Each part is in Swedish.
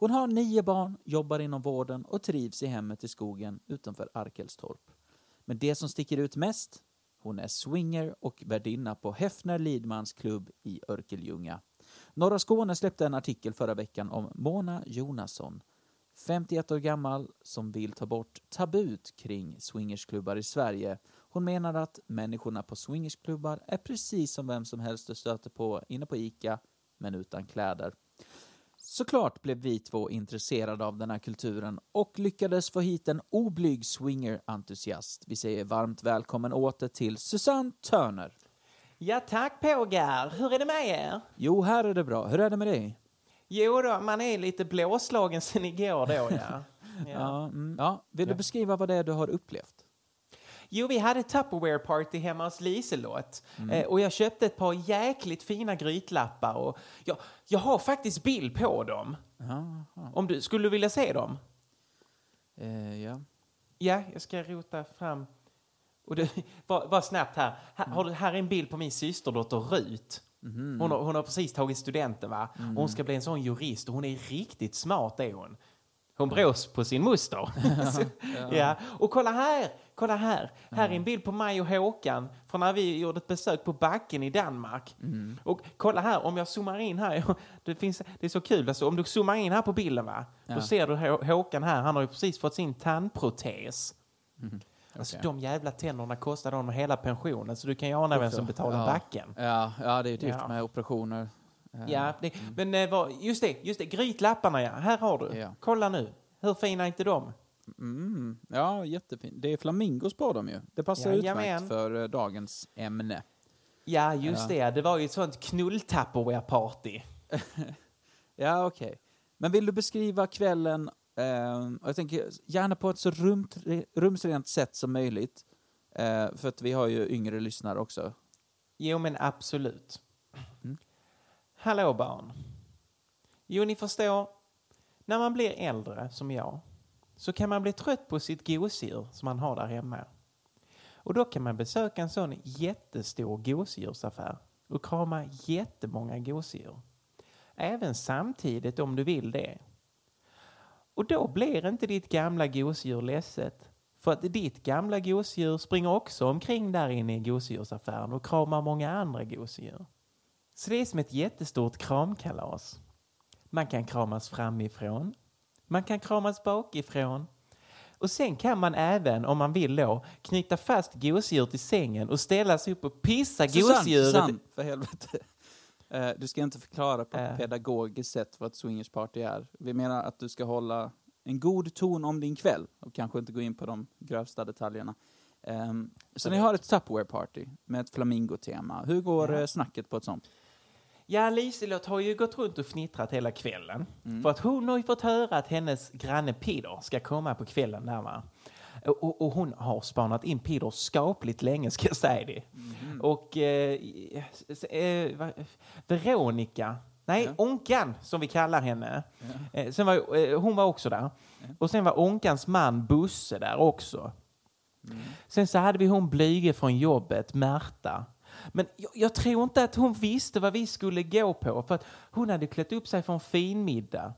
Hon har nio barn, jobbar inom vården och trivs i hemmet i skogen utanför Arkelstorp. Men det som sticker ut mest, hon är swinger och värdinna på Hefner Lidmans klubb i Örkelljunga. Norra Skåne släppte en artikel förra veckan om Mona Jonasson, 51 år gammal, som vill ta bort tabut kring swingersklubbar i Sverige. Hon menar att människorna på swingersklubbar är precis som vem som helst du stöter på inne på ICA, men utan kläder. Såklart blev vi två intresserade av den här kulturen och lyckades få hit en oblyg swinger-entusiast. Vi säger varmt välkommen åter till Susanne Turner. Ja tack Pågar, hur är det med er? Jo, här är det bra. Hur är det med dig? Jo då, man är lite blåslagen sen igår då ja. Ja. Ja, mm, ja. Vill du beskriva vad det är du har upplevt? Jo, vi hade Tupperware-party hemma hos Liselott eh, och jag köpte ett par jäkligt fina grytlappar och jag, jag har faktiskt bild på dem. Om du, skulle du vilja se dem? Eh, ja. Ja, jag ska rota fram. Och det, var, var snabbt här. Här, har du, här är en bild på min systerdotter Rut. Hon, har, hon har precis tagit studenten va? Och hon ska bli en sån jurist och hon är riktigt smart är hon. Hon brås på sin moster. ja. Och kolla här, kolla här. Här är en bild på mig och Håkan från när vi gjorde ett besök på backen i Danmark. Och kolla här, om jag zoomar in här. Det, finns, det är så kul, alltså, om du zoomar in här på bilden va. Då ser du Hå- Håkan här, han har ju precis fått sin tandprotes. Alltså Okej. de jävla tänderna kostade honom hela pensionen så du kan ju ana vem som betalar ja. backen. Ja, ja, det är ju dyrt Ja. med operationer. Eh, Ja, det, men eh, vad- just det, just det, grytlapparna ja. Här har du. Ja. Kolla nu. Hur fina är inte de? Mm, ja, jättefint. Det är flamingos på dem ju. Det passar Jajamän. utmärkt för eh, dagens ämne. Ja, just det. Det var ju ett sånt knull-Tupperware-party. Ja, okej. Men vill du beskriva kvällen, eh, och jag tänker gärna på ett så rumt, rumsrent sätt som möjligt, eh, för att vi har ju yngre lyssnare också. Jo, men absolut. Hallå barn. Jo, ni förstår. När man blir äldre, som jag, så kan man bli trött på sitt gosedjur som man har där hemma. Och då kan man besöka en sån jättestor gosedjursaffär och krama jättemånga gosedjur. Även samtidigt om du vill det. Och då blir inte ditt gamla gosedjur ledset. För att ditt gamla gosedjur springer också omkring där inne i gosedjursaffären och kramar många andra gosedjur. Så det är som ett jättestort kramkalas. Man kan kramas framifrån. Man kan kramas bakifrån. Och sen kan man även, om man vill då, knyta fast gosedjuret i sängen och ställa sig upp och pissa gosedjuret. Susanne, för helvete. Eh, du ska inte förklara på ett Eh. pedagogiskt sätt vad ett swingersparty är. Vi menar att du ska hålla en god ton om din kväll och kanske inte gå in på de grövsta detaljerna. Ehm, så ni har ett Tupperware-party med ett flamingotema. Hur går Ja. eh, snacket på ett sånt? Ja, Liselott har ju gått runt och fnittrat hela kvällen. För att hon har ju fått höra att hennes granne Peter ska komma på kvällen där va. Och, och, hon har spanat in Peter skapligt länge ska jag säga det. Och eh, eh, va- Veronica, nej Ja. Onkan som vi kallar henne. Eh, sen var, eh, hon var också där. Och sen var Onkans man Busse där också. Sen så hade vi hon blyge från jobbet, Märta. Men jag, jag tror inte att hon visste vad vi skulle gå på för att hon hade klätt upp sig för en fin middag.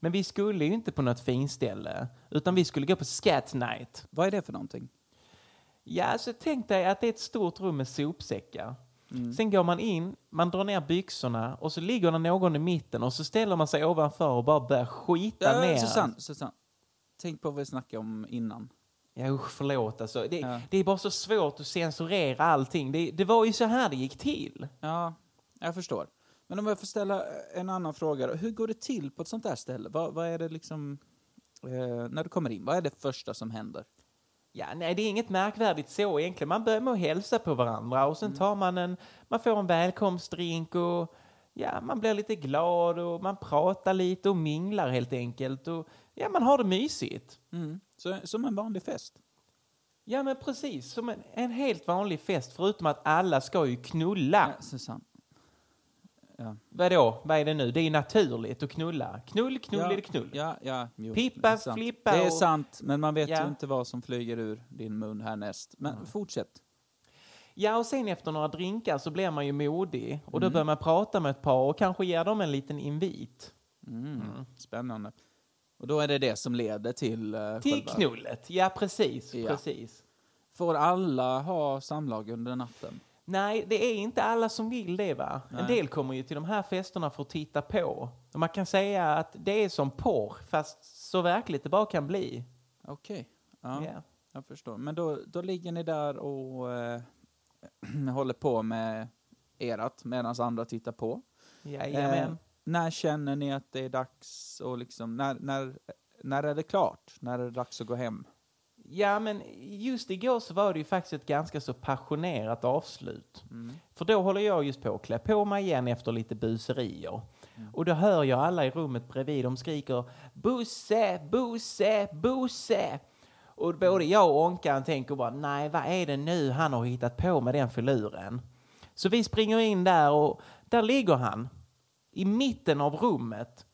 Men vi skulle ju inte på något finställe utan vi skulle gå på Scat Night. Vad är det för någonting? Ja, så tänk dig att det är ett stort rum med sopsäckar. Sen går man in, man drar ner byxorna och så ligger det någon i mitten och så ställer man sig ovanför och bara börjar skita ner. Ja, Susanne, Susanne. Tänk på vad vi snackade om innan. Ja, usch, förlåt alltså. Det, Ja. det är bara så svårt att censurera allting. Det, det var ju så här det gick till. Ja, jag förstår. Men om jag får ställa en annan fråga då. Hur går det till på ett sånt där ställe? Vad, vad är det liksom, eh, när du kommer in, vad är det första som händer? Ja, nej, det är inget märkvärdigt så egentligen. Man börjar med att hälsa på varandra och sen tar man en, man får en välkomstdrink och ja, man blir lite glad och man pratar lite och minglar helt enkelt. Och ja, man har det mysigt. Mm. Så, som en vanlig fest. Ja, men precis. Som en, en helt vanlig fest, förutom att alla ska ju knulla. Ja, Susanne. Ja. Vadå? Vad är det nu? Det är naturligt att knulla. Knull, knull ja, är det knull. Ja, ja, jo, Pippa, det flippa Det är och- sant, men man vet Ja. ju inte vad som flyger ur din mun härnäst. Men fortsätt. Ja, och sen efter några drinkar så blir man ju modig. Och då Mm. börjar man prata med ett par och kanske ger dem en liten invit. Mm. Spännande. Och då är det det som leder till uh, Till knullet. Ja, precis. Ja. precis. Får alla ha samlag under natten? Nej, det är inte alla som vill det va? En Nej. del kommer ju till de här festerna för att titta på. Och man kan säga att det är som porr, fast så verkligt det bara kan bli. Okej. Ja, Ja. jag förstår. Men då, då ligger ni där och eh, håller på med erat medan andra tittar på. Jajamän. Eh, när känner ni att det är dags och liksom, när, när, när är det klart? När är det dags att gå hem? Ja, men just igår så var det ju faktiskt ett ganska så passionerat avslut. För då håller jag just på att klä på mig igen efter lite buserier. Och då hör jag alla i rummet bredvid, de skriker Bosse, Bosse, Bosse! Och både jag och Onkan tänker bara, nej vad är det nu han har hittat på med den filuren? Så vi springer in där och där ligger han. I mitten av rummet.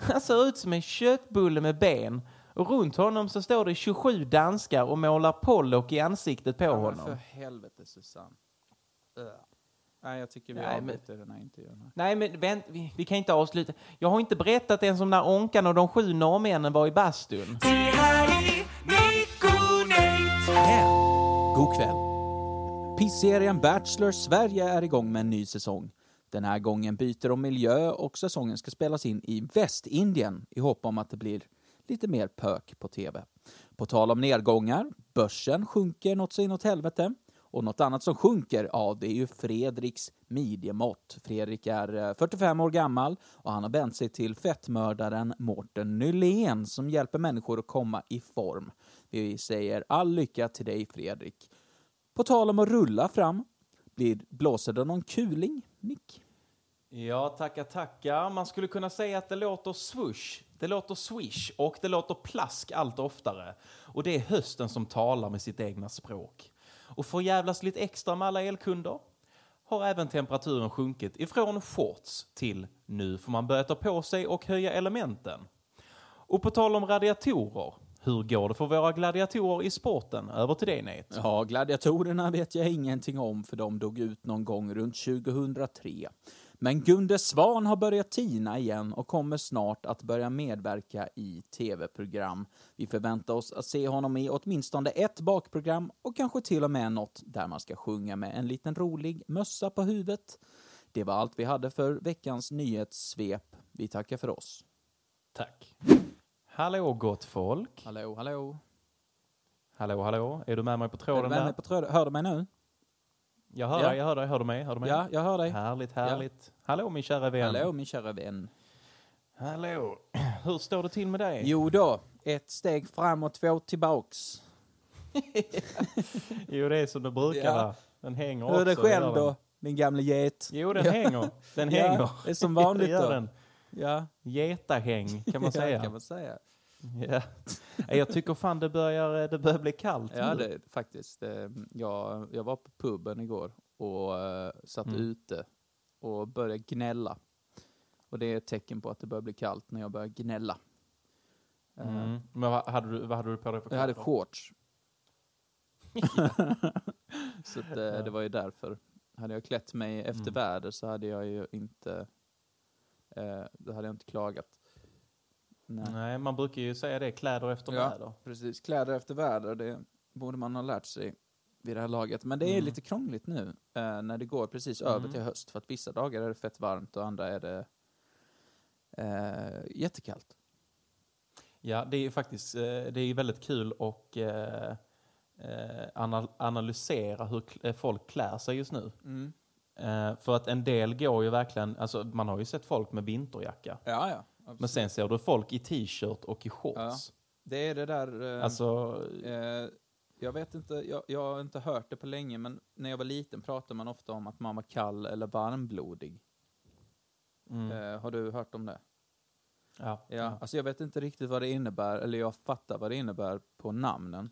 Han ser ut som en köttbulle med ben. Och runt honom så står det 27 danskar och målar Pollock i ansiktet på Ja, men honom. för helvete Susanne. Ugh. Nej, jag tycker vi Nej, men- avbryter den här intervjun. här. Nej, men vänt, vi, vi kan inte avsluta. Jag har inte berättat ens om när Onkan och de sju norrmännen var i bastun. God kväll. Pissserien Bachelor Sverige är igång med en ny säsong. Den här gången byter de miljö och säsongen ska spelas in i Västindien i hopp om att det blir lite mer pök på TV. På tal om nedgångar, börsen sjunker något så inåt helvete. Och något annat som sjunker, ja det är ju Fredriks midjemått. Fredrik är eh, 45 år gammal och han har vänt sig till fettmördaren Mårten Nylén som hjälper människor att komma i form. Vi säger all lycka till dig Fredrik. På tal om att rulla fram, blir, blåser det någon kuling, Nick? Ja, tackar, tackar. Man skulle kunna säga att det låter swoosh, det låter swish och det låter plask allt oftare. Och det är hösten som talar med sitt egna språk. Och för att jävlas lite extra med alla elkunder har även temperaturen sjunkit ifrån shorts till nu får man börja ta på sig och höja elementen. Och på tal om radiatorer, hur går det för våra gladiatorer i sporten? Över till dig Nate. Ja, gladiatorerna vet jag ingenting om för de dog ut någon gång runt 2003. Men Gunde Svan har börjat tina igen och kommer snart att börja medverka i tv-program. Vi förväntar oss att se honom i åtminstone ett bakprogram och kanske till och med något där man ska sjunga med en liten rolig mössa på huvudet. Det var allt vi hade för veckans nyhetssvep. Vi tackar för oss. Tack. Hallå gott folk. Hallå, hallå. Hallå, hallå. Är du med mig på Är du tråden med mig på tråden? Hör du mig nu? Jag hör Ja. dig, jag hör dig. Hör du mig? Hör du mig? Ja, jag hör dig. Härligt, härligt. Hallå min kära vän. Hallå, min kära vän. Hallå. Hur står det till med dig? Jo då, ett steg fram och två tillbaks. Jo, det är som det brukar Ja. Den hänger Hur är det också, själv då, min gamla get? Jo, den Ja. hänger. Den Ja, hänger. det är som vanligt då. Den. Ja, Getahäng, kan man ja, säga. kan man säga. Ja. Jag tycker fan det börjar, det börjar bli kallt Ja, nu. det är faktiskt. eh, Jag, jag var på puben igår och eh, satt Mm. ute och började gnälla. Och det är ett tecken på att det börjar bli kallt när jag börjar gnälla. Eh, Mm. Men vad hade, du, vad hade du på dig för Jag hade shorts. så att, eh, det var ju därför. Hade jag klätt mig efter Mm. väder så hade jag ju inte, eh, då hade jag inte klagat. Nej. Nej, man brukar ju säga det, kläder efter Ja. väder. Precis, kläder efter väder, det borde man ha lärt sig vid det här laget. Men det är Mm. lite krångligt nu eh, när det går precis Mm. över till höst. För att vissa dagar är det fett varmt och andra är det eh, jättekallt. Ja, det är ju faktiskt eh, det är väldigt kul att eh, eh, anal- analysera hur eh, folk klär sig just nu. Eh, för att en del går ju verkligen, alltså man har ju sett folk med vinterjacka. Ja, ja. Men sen ser du folk i t-shirt och i shorts. Det är det där... Eh, Alltså, eh, jag vet inte, jag, jag har inte hört det på länge, men när jag var liten pratade man ofta om att man var kall eller varmblodig. Mm. Eh, har du hört om det? Ja. Ja, alltså jag vet inte riktigt vad det innebär, eller jag fattar vad det innebär på namnen.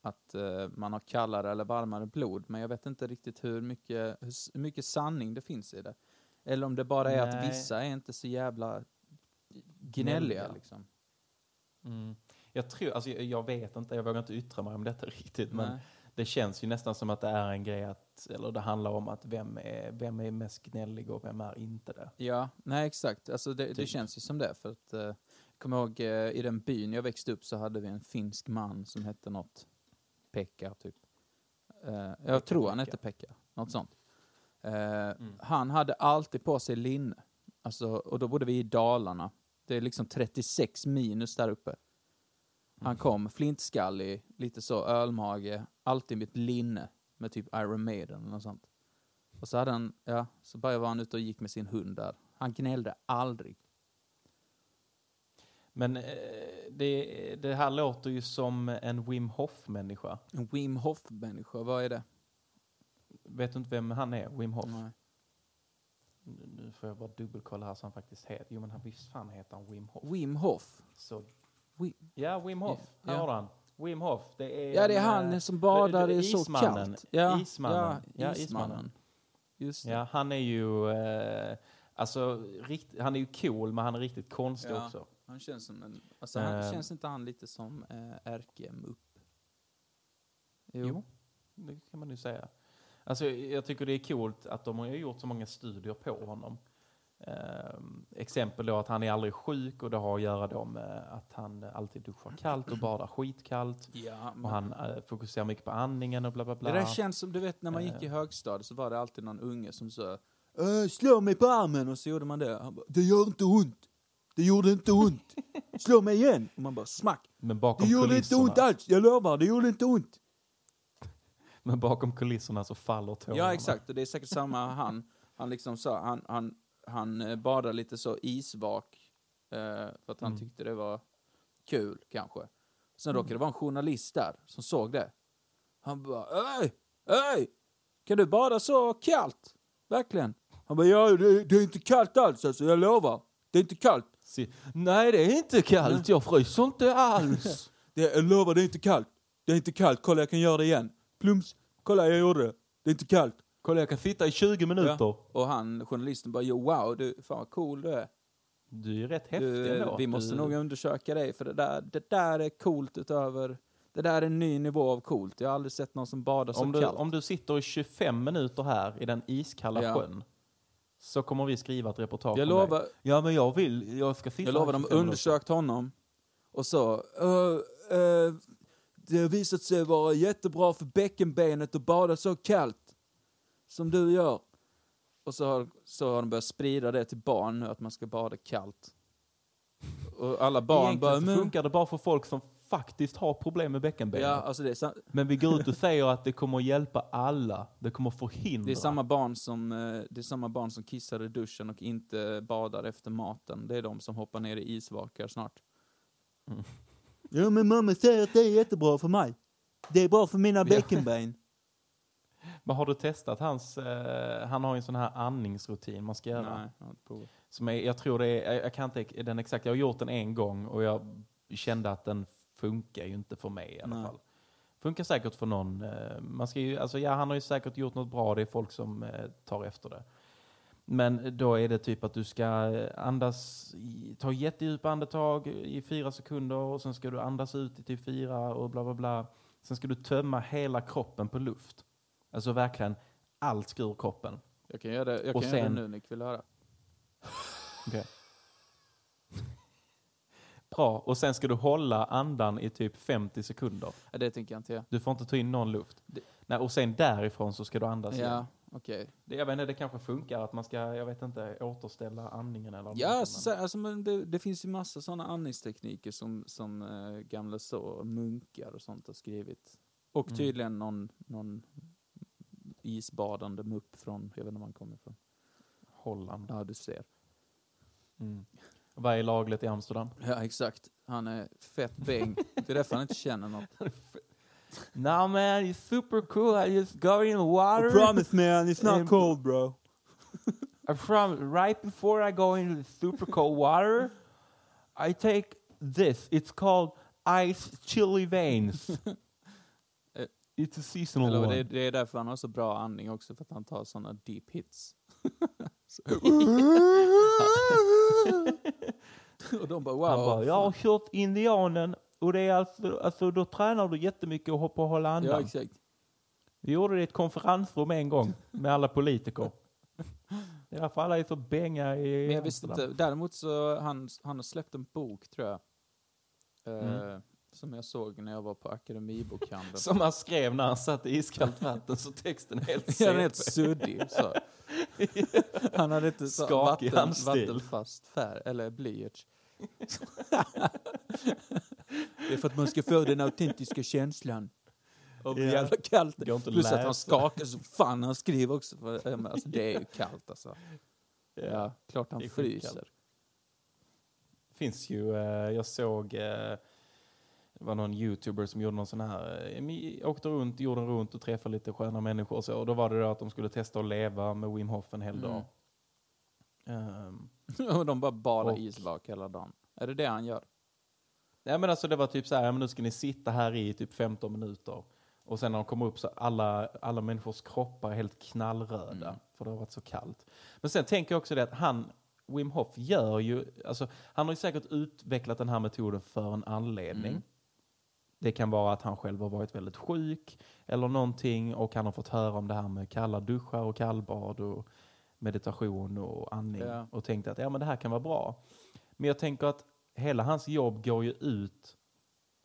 Att eh, man har kallare eller varmare blod, men jag vet inte riktigt hur mycket, hur mycket sanning det finns i det. Eller om det bara är att Nej. vissa är inte så jävla gnälliga liksom. Mm. Jag tror, alltså jag, jag vet inte, jag vågar inte yttra mig om detta riktigt, men Nej. det känns ju nästan som att det är en grej att, eller det handlar om att vem är, vem är mest gnällig och vem är inte det. Ja, nej exakt. Alltså det, det Typ. känns ju som det. För att, eh, kommer ihåg eh, i den byn jag växte upp så hade vi en finsk man som hette något Pekka typ. Eh, jag tror han hette Pekka, något sånt. Eh, Han hade alltid på sig linne. Alltså, och då bodde vi i Dalarna. Det är liksom 36 minus där uppe. Han kom flintskallig, lite så ölmage, alltid med ett linne med typ Iron Maiden eller något sånt. Och så hade han, ja, så bara var han ute och gick med sin hund där. Han gnällde aldrig. Men eh, det, det här låter ju som en Wim Hof-människa. En Wim Hof-människa, vad är det? Vet du inte vem han är? Wim Hof? Nej. Nu får jag bara dubbelkolla här så han faktiskt heter. Jo men han, visst fan heter han Wim Hof? Wim Hof? Så, Wi- ja, Wim Hof. Ja. Här har han. Wim Hof. Det är Ja, det är en, han eh, som badar i så kallt. Ja, Ismannen. Ja, Ja, ismannen. Just det. Ja, han är ju, eh, alltså, rikt, han är ju cool men han är riktigt konstig Ja. också. Han känns som en... Alltså, han, Eh. känns inte han lite som äh, ärkemupp? Jo. det kan man ju säga. Alltså, jag tycker det är coolt att de har gjort så många studier på honom. Ehm, exempel då att han är aldrig sjuk och det har att göra då med att han alltid duschar kallt och badar skitkallt. Ja, men Och han eh, fokuserar mycket på andningen och bla bla bla. Det där känns som, du vet när man gick i Eh. högstadiet så var det alltid någon unge som sa äh, slå mig på armen och så gjorde man det. Han bara, det gör inte ont. Det gjorde inte ont. Slå mig igen. Och man bara smack. Men bakom Det gjorde inte ont alls, jag lovar, det gjorde inte ont. Men bakom kulisserna så faller tårarna. Ja exakt, och det är säkert samma han. Han liksom sa, han, han, han eh, badade lite så isvak. Eh, för att han Mm. tyckte det var kul kanske. Sen råkade det vara en journalist där som såg det. Han bara, öj, öj, kan du bada så kallt? Verkligen? Han bara, ja det, det är inte kallt alls alltså, jag lovar. Det är inte kallt. Se- Nej, det är inte kallt. Jag fryser inte alls. Det, jag lovar, det är inte kallt. Det är inte kallt, kolla jag kan göra det igen. Plums, kolla jag gjorde det. Det är inte kallt. Kolla, jag kan sitta i 20 minuter. Ja. Och han, journalisten bara, jo wow, du, fan vad cool du är. Du är ju rätt häftig Du, ändå. vi måste du... nog undersöka dig, för det där, det där är coolt utöver... Det där är en ny nivå av coolt. Jag har aldrig sett någon som badar så om, du, kallt. om du sitter i 25 minuter här i den iskalla Ja. sjön så kommer vi skriva ett reportage jag om dig. lovar, Ja, men jag vill. Jag ska sitta jag lovar, de 25 minuter. undersökt honom och så... "Ö, ö, det har visat sig vara jättebra för bäckenbenet att bada så kallt som du gör. Och så har, så har de börjat sprida det till barn nu, att man ska bada kallt. Och alla barn Egentligen bara... så "Men-" funkar det bara för folk som faktiskt har problem med bäckenbenet. Ja, alltså det är, Men vi går ut och säger att det kommer att hjälpa alla. Det kommer att förhindra. Det är samma barn som, eh, det är samma barn som kissar i duschen och inte badar efter maten. Det är de som hoppar ner i isvakar snart. Mm. Ja men mamma säger att det är jättebra för mig. Det är bra för mina bäckenben. Men har du testat hans... Eh, han har ju en sån här andningsrutin man ska göra. Nej, jag har inte provat. Som är, jag tror det är, jag- jag kan inte den exakt, jag har gjort den en gång och jag kände att den funkar ju inte för mig i alla Nej. fall. Funkar säkert för någon. eh, Man ska ju, alltså, ja, han har ju säkert gjort något bra, det är folk som eh, tar efter det. Men då är det typ att du ska andas, ta jättedjupa andetag i fyra sekunder och sen ska du andas ut i typ fyra och bla bla bla. Sen ska du tömma hela kroppen på luft. Alltså verkligen allt ska ur kroppen. Jag kan göra det, jag Och kan göra sen- det nu, Nick. Vill du höra? Okej. Bra, och sen ska du hålla andan i typ 50 sekunder. Ja, det tänker jag inte göra. Du får inte ta in någon luft. Det- Nej, och sen därifrån så ska du andas igen. Okej. Det, jag vet inte, det kanske funkar att man ska, jag vet inte, återställa andningen eller Ja, något, men- så- alltså, men det, det finns ju massa sådana andningstekniker som, som eh, gamla så, munkar och sånt har skrivit. Och Mm. tydligen någon, någon isbadande mupp från, jag vet inte var han kommer ifrån. Holland. Ja, du ser. Mm. Vad är lagligt i Amsterdam? Ja, exakt. Han är fett bäng. Det är därför han inte känner något. No man, it's super cool, I just go in the water. me, it's not cold bro. from right before I go into the super cold water, I take this. It's called ice chili veins. Eh, It's a seasonal Eller one. det, det är därför han har så bra andning också, för att han tar sådana deep hits. Och de bara wow. Han bara, jag har kört indianen och det är alltså, alltså då tränar du jättemycket och hoppar och håller Ja, andan. exakt. Vi gjorde det i ett konferensrum en gång med alla politiker. Det är därför alla är så bänga i Men jag visste inte. Däremot så han, han har släppt en bok, tror jag. Eh, Mm. Som jag såg när jag var på Akademibokhandeln. Som han skrev när han satt i iskallt vatten så texten är helt Ja, den är helt suddig. Så. Han hade inte så Skakig vatten, handstil. vattenfast färg, eller blyerts. Det är för att man ska få den autentiska känslan. Och bli Ja. jävla kallt. Att Plus att han skakar så fan han skriver också. Alltså, det är ju kallt alltså. Ja, Ja. klart han Det fryser. finns ju, eh, jag såg, eh, det var någon youtuber som gjorde någon sån här, eh, åkte runt jorden runt och träffade lite sköna människor och så. Och då var det då att de skulle testa att leva med Wim Hof en hel Mm. Ehm, Och de bara badar Och- isvak hela dagen. Är det det han gör? Nej men alltså det var typ så här, men nu ska ni sitta här i typ 15 minuter. Och sen när de kommer upp så alla, alla människors kroppar är helt knallröda. Mm. För det har varit så kallt. Men sen tänker jag också det att han, Wim Hof gör ju, alltså han har ju säkert utvecklat den här metoden för en anledning. Mm. Det kan vara att han själv har varit väldigt sjuk eller någonting och han har fått höra om det här med kalla duschar och kallbad och meditation och andning Ja. och tänkte att ja, men det här kan vara bra. Men jag tänker att hela hans jobb går ju ut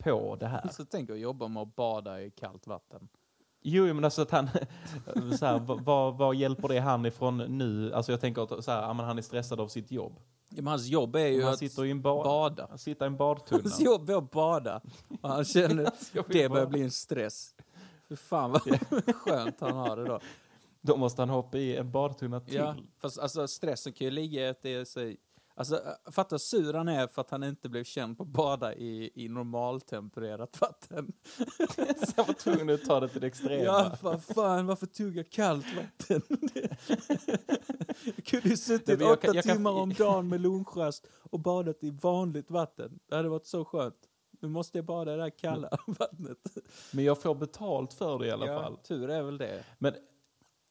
på det här. Så tänk att jobba med att bada i kallt vatten. Jo, men alltså att han, så här, vad, vad, hjälper det han ifrån nu? Alltså jag tänker att så här, han är stressad av sitt jobb. Ja, men hans jobb är ju Han att sitter i en ba- bada. Han sitter i en badtunna. Hans jobb är att bada. Och han känner är det att börjar bli en stress. För fan vad skönt han har det då. Då måste han hoppa i en badtunna till. Ja, fast alltså stressen kan ju ligga i att det är så... Alltså fatta hur sur han är för att han inte blev känd på att bada i, i normaltempererat vatten. Så han var tvungen att ta det till det extrema. Ja, vad fan, varför tog jag kallt vatten? jag kunde ju suttit åtta kan- jag kan- timmar om dagen med lunchrast och badat i vanligt vatten. Det hade varit så skönt. Nu måste jag bada i det här kalla vattnet. Men jag får betalt för det i alla ja, fall. tur är väl det. Men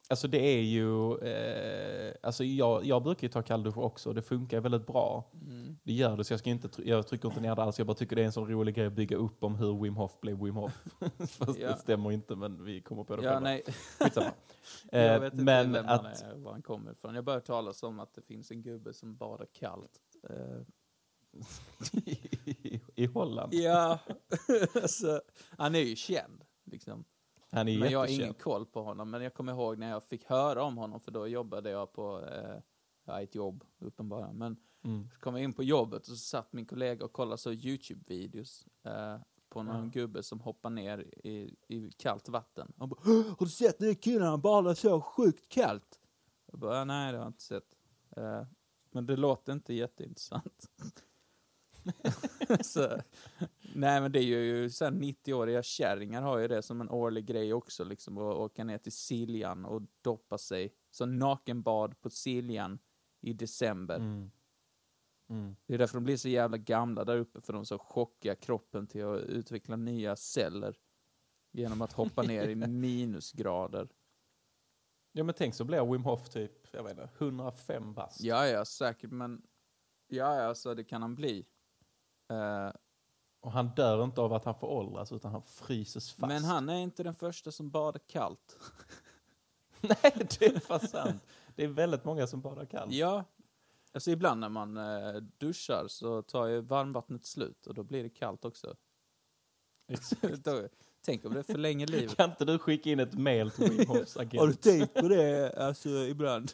alltså det är ju, eh, alltså jag, jag brukar ju ta kalldusch också och det funkar väldigt bra. Mm. Det gör det, så jag, ska inte, jag trycker inte ner det alls. Jag bara tycker det är en sån rolig grej att bygga upp om hur Wim Hof blev Wim Hof. Fast Ja. det stämmer inte, men vi kommer på det Ja, själva. nej. Skitsamma. Jag Eh, vet inte men vem han är, var han kommer ifrån. Jag börjar talas om att det finns en gubbe som badar kallt. Eh, i, i Holland, ja, alltså, han är ju känd. Liksom. Han är Men jag har ingen koll på honom. Men jag kommer ihåg när jag fick höra om honom, för då jobbade jag på eh, ja, ett jobb, uppenbarligen. Men Mm. så kom jag in på jobbet och så satt min kollega och kollade så YouTube-videos eh, på någon Ja. gubbe som hoppar ner i, i kallt vatten. Han bara, "Åh, har du sett den killen? Han badar så sjukt kallt. Jag bara, nej det har jag inte sett. Eh, men det låter inte jätteintressant. så, nej men det är ju så här 90-åriga kärringar har ju det som en årlig grej också, liksom att åka ner till Siljan och doppa sig. Så nakenbad på Siljan i december. Mm. Mm. Det är därför de blir så jävla gamla där uppe, för de så chockar kroppen till att utveckla nya celler genom att hoppa ner i minusgrader. Ja men tänk så blir Wim Hof typ, jag vet inte, 105 bast. Ja, ja, säkert, men ja, ja, så det kan han bli. Eh, Och han dör inte av att han föråldras utan han fryses fast. men han är inte den första som badar kallt. Nej, det är fan sant. Det är väldigt många som badar kallt. Ja, alltså ibland när man eh, duschar så tar ju varmvattnet slut och då blir det kallt också. då, tänk om det förlänger livet. Kan inte du skicka in ett mail till Wim Hofs Har du agent? tänkt på det, alltså ibland?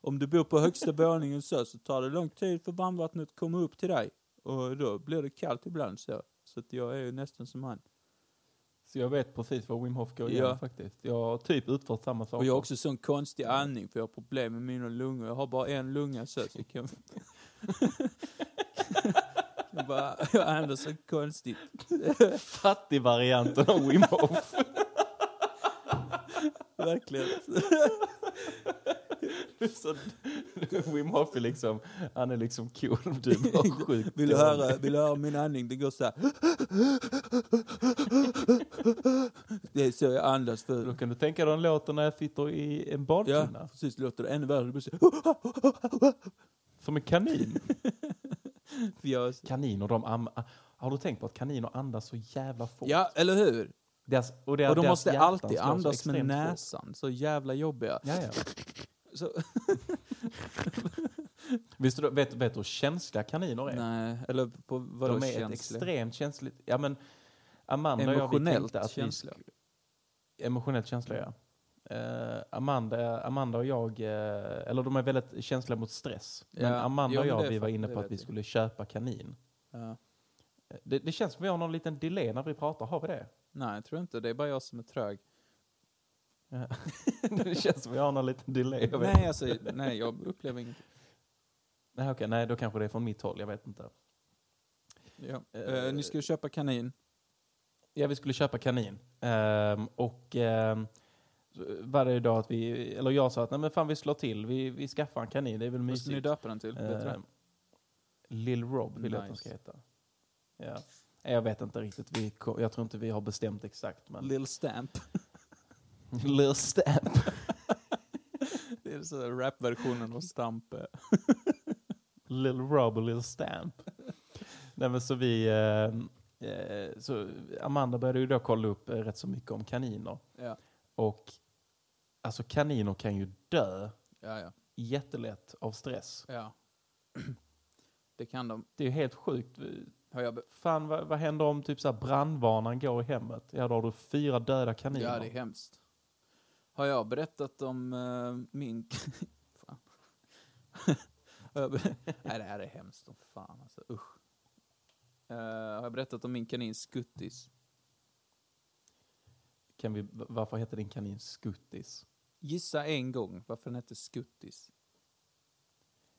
Om du bor på högsta våningen så, så tar det lång tid för varmvattnet att komma upp till dig. Och då blir det kallt ibland så. Så att jag är ju nästan som han. Så jag vet precis vad Wim Hof går igenom Ja. faktiskt. Jag har typ utfört samma sak. Och jag har också sån konstig andning för jag har problem med mina lungor. Jag har bara en lunga så, så jag kan... jag bara, jag andas så konstigt. Fattig-varianten av Wim Hof. Verkligen. Så, Wim Hof är liksom, han är liksom cool, du är bara sjukt Vill du höra, vill du höra min andning? Det går så här. Det är så jag andas Då för... kan du tänka dig den låten när jag sitter i en Ja, badtunna. precis. Det låter ännu värre. Det blir så... Som en kanin. Jag... Kaniner, de am- Har du tänkt på att kaniner andas så jävla fort? Ja, eller hur? Deras, och, deras, Och de måste alltid andas med extremt fort. näsan. Så jävla jobbiga. Ja, ja. Så, Visst, du- vet, vet du hur känsliga kaniner är? nej, eller på vadå de är ett extremt känsligt... Ja, men Amanda och jag, vi Emotionellt tänkte att känsliga. Vi, sk- emotionellt känsliga, ja. Eh, Amanda, Amanda och jag, eh, eller de är väldigt känsliga mot stress. Men Ja, Amanda jo, och men jag, det vi var inne det på att vet vi jag. skulle köpa kanin. Ja. Eh, Det, det känns som vi har någon liten delay när vi pratar, har vi det? Nej, jag tror inte. Det är bara jag som är trög. Det känns som vi har någon liten delay. Nej, alltså, nej, jag upplever inget. Nej, okej, nej, då kanske det är från mitt håll, jag vet inte. Ja. Eh, ni ska köpa kanin. Ja, vi skulle köpa kanin. Ehm, och ehm, så var det idag att vi, eller jag sa att nej men fan vi slår till, vi, vi skaffar en kanin, det är väl Vad ska ni mysigt. döpa den till? Det? Ehm, Lill Rob vill jag att den Nice. ska heta. Ja. Jag vet inte riktigt, vi, jag tror inte vi har bestämt exakt. Men... Lill Stamp. Lill Stamp. Det är så rapversionen av Stampe. Lill Rob och Lill Stamp. nej men så vi, ehm, eh, så Amanda började ju då kolla upp eh, rätt så mycket om kaniner. Ja. Och alltså kaniner kan ju dö Ja, ja. jättelätt av stress. ja. Det kan de. Det är ju helt sjukt. Har jag be- Fan, vad, vad händer om typ så här brandvarnaren går i hemmet? Ja, då har du fyra döda kaniner. ja, det är hemskt. Har jag berättat om eh, min... fan. Nej, det här är hemskt som fan alltså. Usch. Eh, har jag berättat om min kanin Skuttis? Kan vi, varför heter din kanin Skuttis? Gissa en gång varför den heter Skuttis.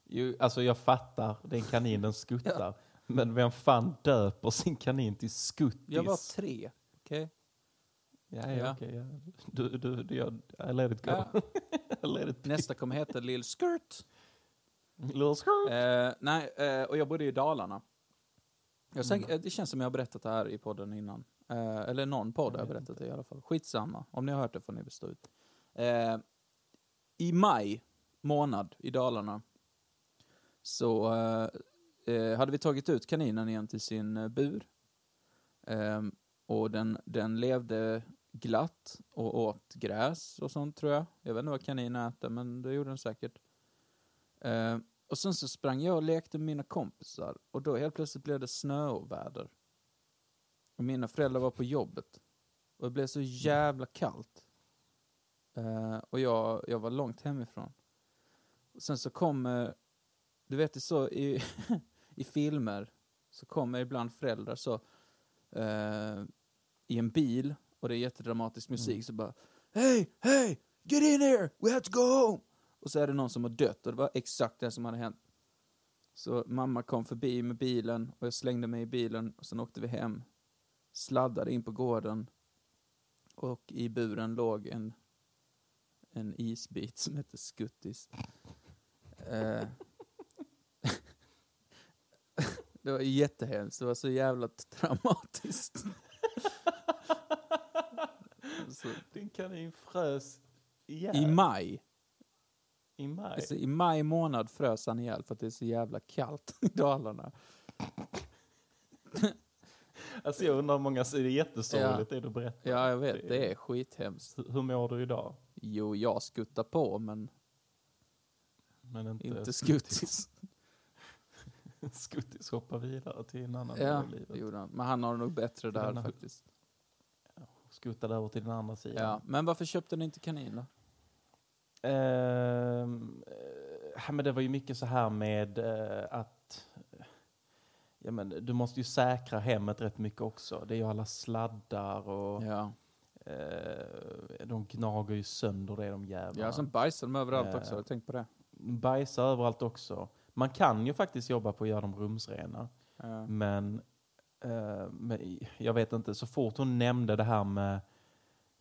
Jo, alltså jag fattar, det är en kanin, den skuttar. Men vem fan döper sin kanin till Skuttis? Jag var tre, okej? Ja, ja, Ja. okej. ja. Du, du, du, jag, I let it go. Ja. Let it. Nästa kommer heta Lill Skirt. Little skirt. Eh, nej, eh, och jag bodde i Dalarna. Jag säkert, eh, det känns som jag har berättat det här i podden innan. Eh, eller någon podd har jag berättat det i alla fall. Skitsamma, om ni har hört det får ni väl stå ut. Eh, I maj månad i Dalarna så eh, eh, hade vi tagit ut kaninen igen till sin bur. Eh, och den, den levde glatt och åt gräs och sånt tror jag. Jag vet inte vad kaniner äter, men det gjorde den säkert. Eh, och sen så sprang jag och lekte med mina kompisar och då helt plötsligt blev det snöoväder. Och mina föräldrar var på jobbet. Och det blev så jävla kallt. Eh, och jag, jag var långt hemifrån. Och sen så kommer, du vet det är så i, i filmer, så kommer ibland föräldrar så eh, i en bil och det är jättedramatisk musik Mm. så bara Hej, hej, get in here, we have to go home. Och så är det någon som har dött och det var exakt det som hade hänt. Så mamma kom förbi med bilen och jag slängde mig i bilen och sen åkte vi hem. Sladdade in på gården och i buren låg en, en isbit som hette Skuttis. Eh, det var jättehemskt, det var så jävla traumatiskt. Så, Din kanin frös ihjäl. I maj, I maj. alltså, i maj månad frös han ihjäl för att det är så jävla kallt i Dalarna. Alltså jag undrar hur många, det är jättesorgligt det du berättar. Ja, jag vet, det är skithemskt. Hur- Hur mår du idag? Jo, jag skuttar på, men Men inte, inte skuttis. Skuttis hoppar vidare till en annan Ja, del i livet. det han. Men han har nog bättre där faktiskt. Skuttar över till den andra sidan. Ja, men varför köpte ni inte kanin då? Ehm, eh, men det var ju mycket så här med eh, att ja, men du måste ju säkra hemmet rätt mycket också. Det är ju alla sladdar och Ja, eh, de gnager ju sönder det de jävlarna. ja sen bajsar de överallt Eh. också. Har du tänkt på det? Bajsar överallt också. Man kan ju faktiskt jobba på att göra dem rumsrena. Ja. Men, eh, men jag vet inte, så fort hon nämnde det här med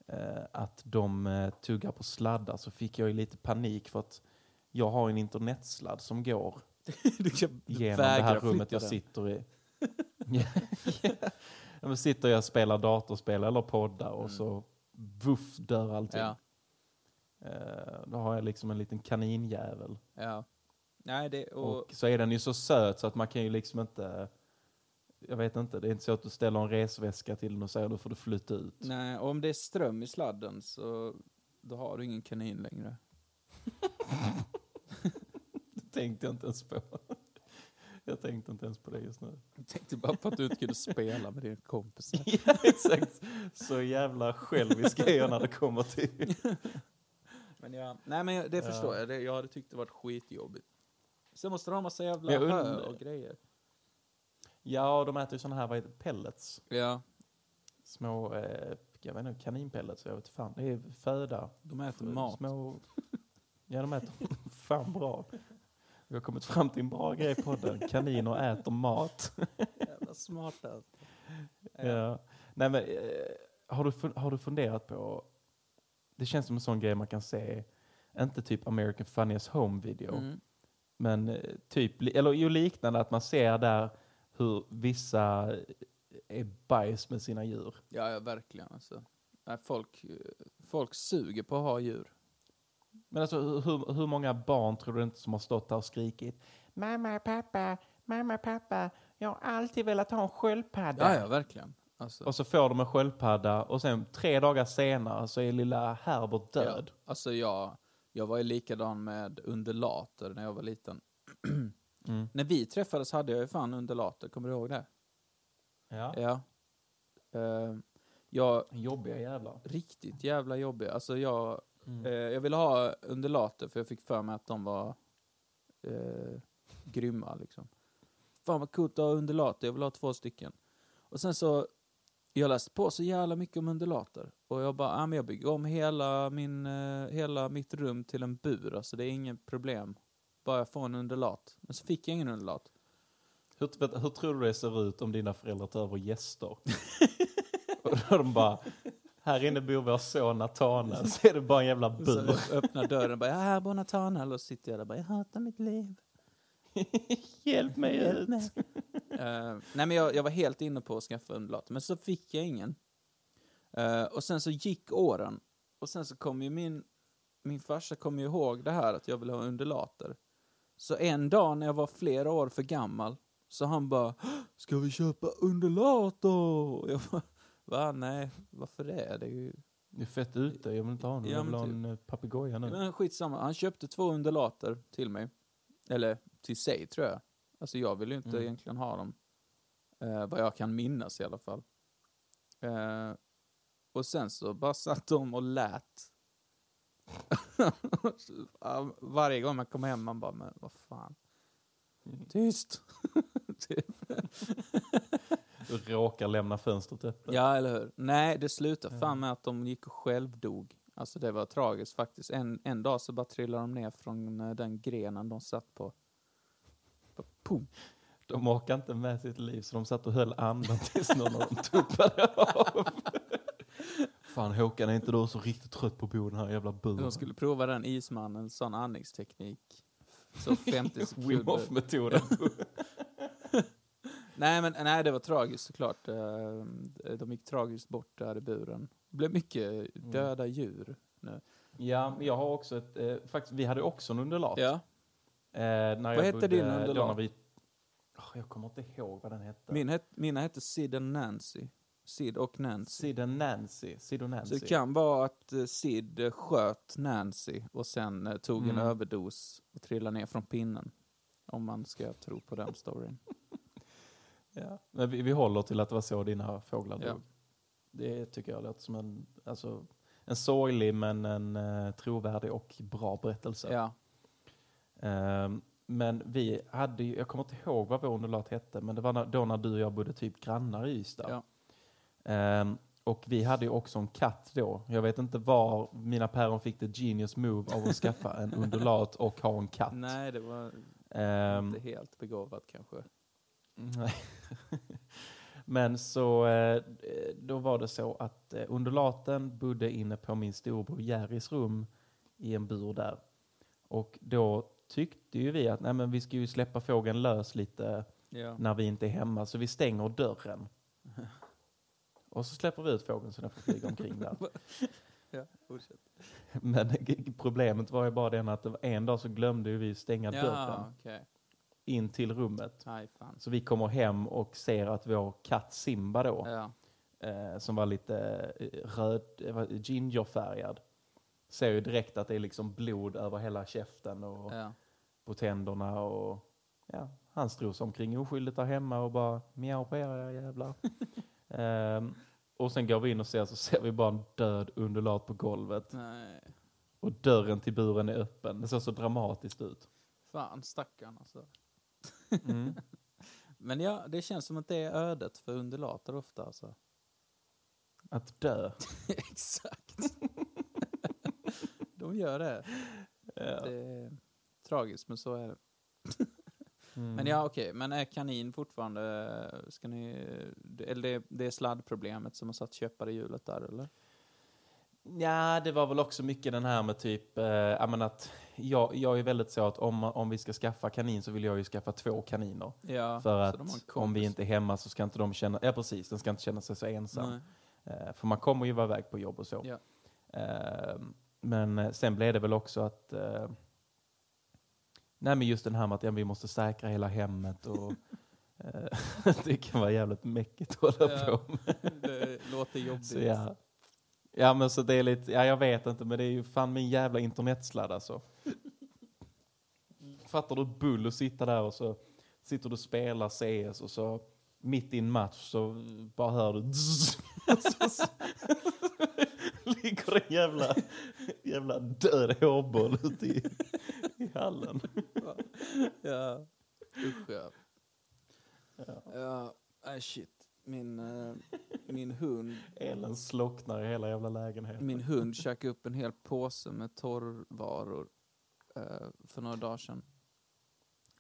eh, att de eh, tuggar på sladdar så fick jag ju lite panik för att jag har en internetsladd som går du kan genom det här rummet jag den. sitter i. ja, sitter jag och spelar datorspel eller poddar och så vuff dör allting. Mm. Ja, Eh, då har jag liksom en liten kaninjävel. ja. Nej, det... Och, Och så är den ju så söt så att man kan ju liksom inte... Jag vet inte, det är inte så att du ställer en resväska till den och säger då får du flytta ut. nej, och om det är ström i sladden så då har du ingen kanin längre. Det tänkte jag inte ens på. Jag tänkte inte ens på det just nu. Jag tänkte bara på att du inte kunde spela med dina kompisar. ja, exakt. Så jävla självisk är jag när det kommer till... Men ja, nej men jag- det Ja. förstår jag. Det, jag hade tyckt det varit skitjobbigt. Sen måste de ha massa jävla Jag hö och grejer. Ja, de äter ju sådana här, vad heter det, pellets. Ja, Små, eh, jag vet inte, kaninpellets, jag vet fan. Det är föda. de äter mat. Små, ja, de äter fan bra. Vi har kommit fram till en bra grej på den. Kaniner äter mat. Jävla smarta. Ja. Nej, men, eh, har, du, har du funderat på, det känns som en sån grej man kan se, inte typ American Funniest Home Video, Mm. men eh, typ, eller ju liknande att man ser där hur vissa är bajs med sina djur. Ja, ja, verkligen alltså. Folk, folk suger på att ha djur. Men alltså hur- hur, hur många barn tror du inte som har stått där och skrikit Mamma, pappa, mamma, pappa, jag har alltid velat ha en sköldpadda. Ja, ja, verkligen. Alltså, Och så får de en sköldpadda och sen tre dagar senare så är lilla Herbert död. Ja, alltså jag, jag var ju likadan med undulater när jag var liten. Mm. När vi träffades hade jag ju fan undulater, kommer du ihåg det? Ja. Ja. Uh, jag, Jobbiga jävlar. riktigt jävla jobbig. Alltså jag, Mm. eh, jag ville ha undulater för jag fick för mig att de var eh, grymma liksom. Fan vad coolt att ha undulater, jag vill ha två stycken. Och sen så, jag läste på så jävla mycket om undulater. Och jag bara, ah, men jag bygger om hela, min, eh, hela mitt rum till en bur, alltså det är inget problem. Bara jag får en undulat. Men så fick jag ingen undulat. Hur, vet, hur tror du det ser ut om dina föräldrar tar över gäster? och då de bara, här inne bor vår son Nathanael, så är det bara en jävla bur. jag öppnar dörren och bara, ja, här bor Nathanael. Och sitter jag där och bara, jag hatar mitt liv. Hjälp mig Hjälp ut. mig. Eh, nej men jag, jag var helt inne på att skaffa undulat, men så fick jag ingen. Eh, och sen så gick åren. Och sen så kom ju min, min farsa kom ju ihåg det här att jag ville ha undulater. Så en dag när jag var flera år för gammal, så han bara, ska vi köpa undulat då? Och jag bara, va? Nej, varför det? Det är ju... Det är fett ute, jag vill inte ha någon. Ja, Jag vill ha typ. en eh, papegoja nu. Men skitsamma, han köpte två undulater till mig. Eller till sig tror jag. Alltså jag vill ju inte Mm. egentligen ha dem. Eh, vad jag kan minnas i alla fall. Eh, och sen så bara satt de och lät. Varje gång man kom hem man bara, men vad fan. Tyst. typ. Du råkar lämna fönstret öppet. Ja, eller hur? Nej, det slutade fan med att de gick och självdog. Alltså det var tragiskt faktiskt. En, en dag så bara trillade de ner från eh, den grenen de satt på. Bara, Pum. De orkar inte med sitt liv så de satt och höll andan tills någon av dem tuppade av. Fan Håkan, är inte du så riktigt trött på att bo i den här jävla buren? De skulle prova den ismannen, sån andningsteknik. Så 50 Wim sekunder. Hof-metoden. Nej, men nej, det var tragiskt såklart. Eh, De gick tragiskt bort där i buren. Det blev mycket döda djur. Nu. ja, jag har också ett, eh, faktiskt, vi hade också en undulat. Ja, Eh, Vad jag hette bodde- din undulat? Vi, Åh, jag kommer inte ihåg vad den hette. min het, mina hette Sid och Nancy. Sid och Nancy. Sid och Nancy. Sid och Nancy. Så det kan vara att eh, Sid eh, sköt Nancy och sen eh, tog en Mm. överdos och trillade ner från pinnen. Om man ska tro på den storyn. Ja. Men vi, vi håller till att det var så dina fåglar Ja. dog. Det tycker jag låter som en, alltså, en sorglig men en eh, trovärdig och bra berättelse. Ja. Ehm, men vi hade ju, jag kommer inte ihåg vad vår undulat hette, men det var då när du och jag bodde typ grannar i Ystad. Ja. Ehm, och vi hade ju också en katt då. Jag vet inte var mina päron fick det genius move av att skaffa en undulat och ha en katt. Nej, det var Ehm, inte helt begåvat kanske. Men så eh, då var det så att eh, undulaten bodde inne på min storbror Jerrys rum i en bur där. Och då tyckte ju vi att nej, men vi ska ju släppa fågeln lös lite Ja. när vi inte är hemma, så vi stänger dörren. Och så släpper vi ut fågeln så den får flyga omkring där. ja. Men problemet var ju bara den att en dag så glömde vi stänga Ja, dörren okej. in till rummet. Fan. Så vi kommer hem och ser att vår katt Simba då, Ja. eh, som var lite eh, röd, eh, gingerfärgad, ser ju direkt att det är liksom blod över hela käften och Ja. på tänderna och ja, han strosar omkring oskyldigt där hemma och bara mjau på er jävlar. Ehm, och sen går vi in och ser så ser vi bara en död undulat på golvet Nej. och dörren till buren är öppen. Det ser så dramatiskt ut. Fan, stackarn alltså. Mm. Men ja, det känns som att det är ödet för undulater ofta alltså. Att dö. Exakt. De gör det. Ja. Det är tragiskt, men så är det. Mm. Men ja, okej. Men är kanin fortfarande... Ska ni... Eller det, det är sladdproblemet som har satt käppar i hjulet där, eller? Ja, det var väl också mycket den här med typ, eh, jag att jag, jag är väldigt så att om, om vi ska skaffa kanin så vill jag ju skaffa två kaniner. Ja, För att om vi inte är hemma så ska inte de känna, ja precis, den ska inte känna sig så ensam. Eh, för man kommer ju vara iväg på jobb och så. Ja. Eh, men sen blev det väl också att, eh, nej men just den här med att ja, vi måste säkra hela hemmet och eh, det kan vara jävligt mäckigt att hålla Ja. på med. Det låter jobbigt. Så ja. ja men så det är lite, ja jag vet inte men det är ju fan min jävla internetsladd alltså. Fattar du bull och sitta där och så sitter du och spelar CS och så mitt i en match så bara hör du ligger det en jävla, jävla död hårboll ute i, i hallen. Ja. Usch ja. Ja. Ja, nej shit. Min, eh, min hund, Elen slocknar i hela jävla lägenheten. min hund käkade upp en hel påse med torrvaror eh, för några dagar sedan.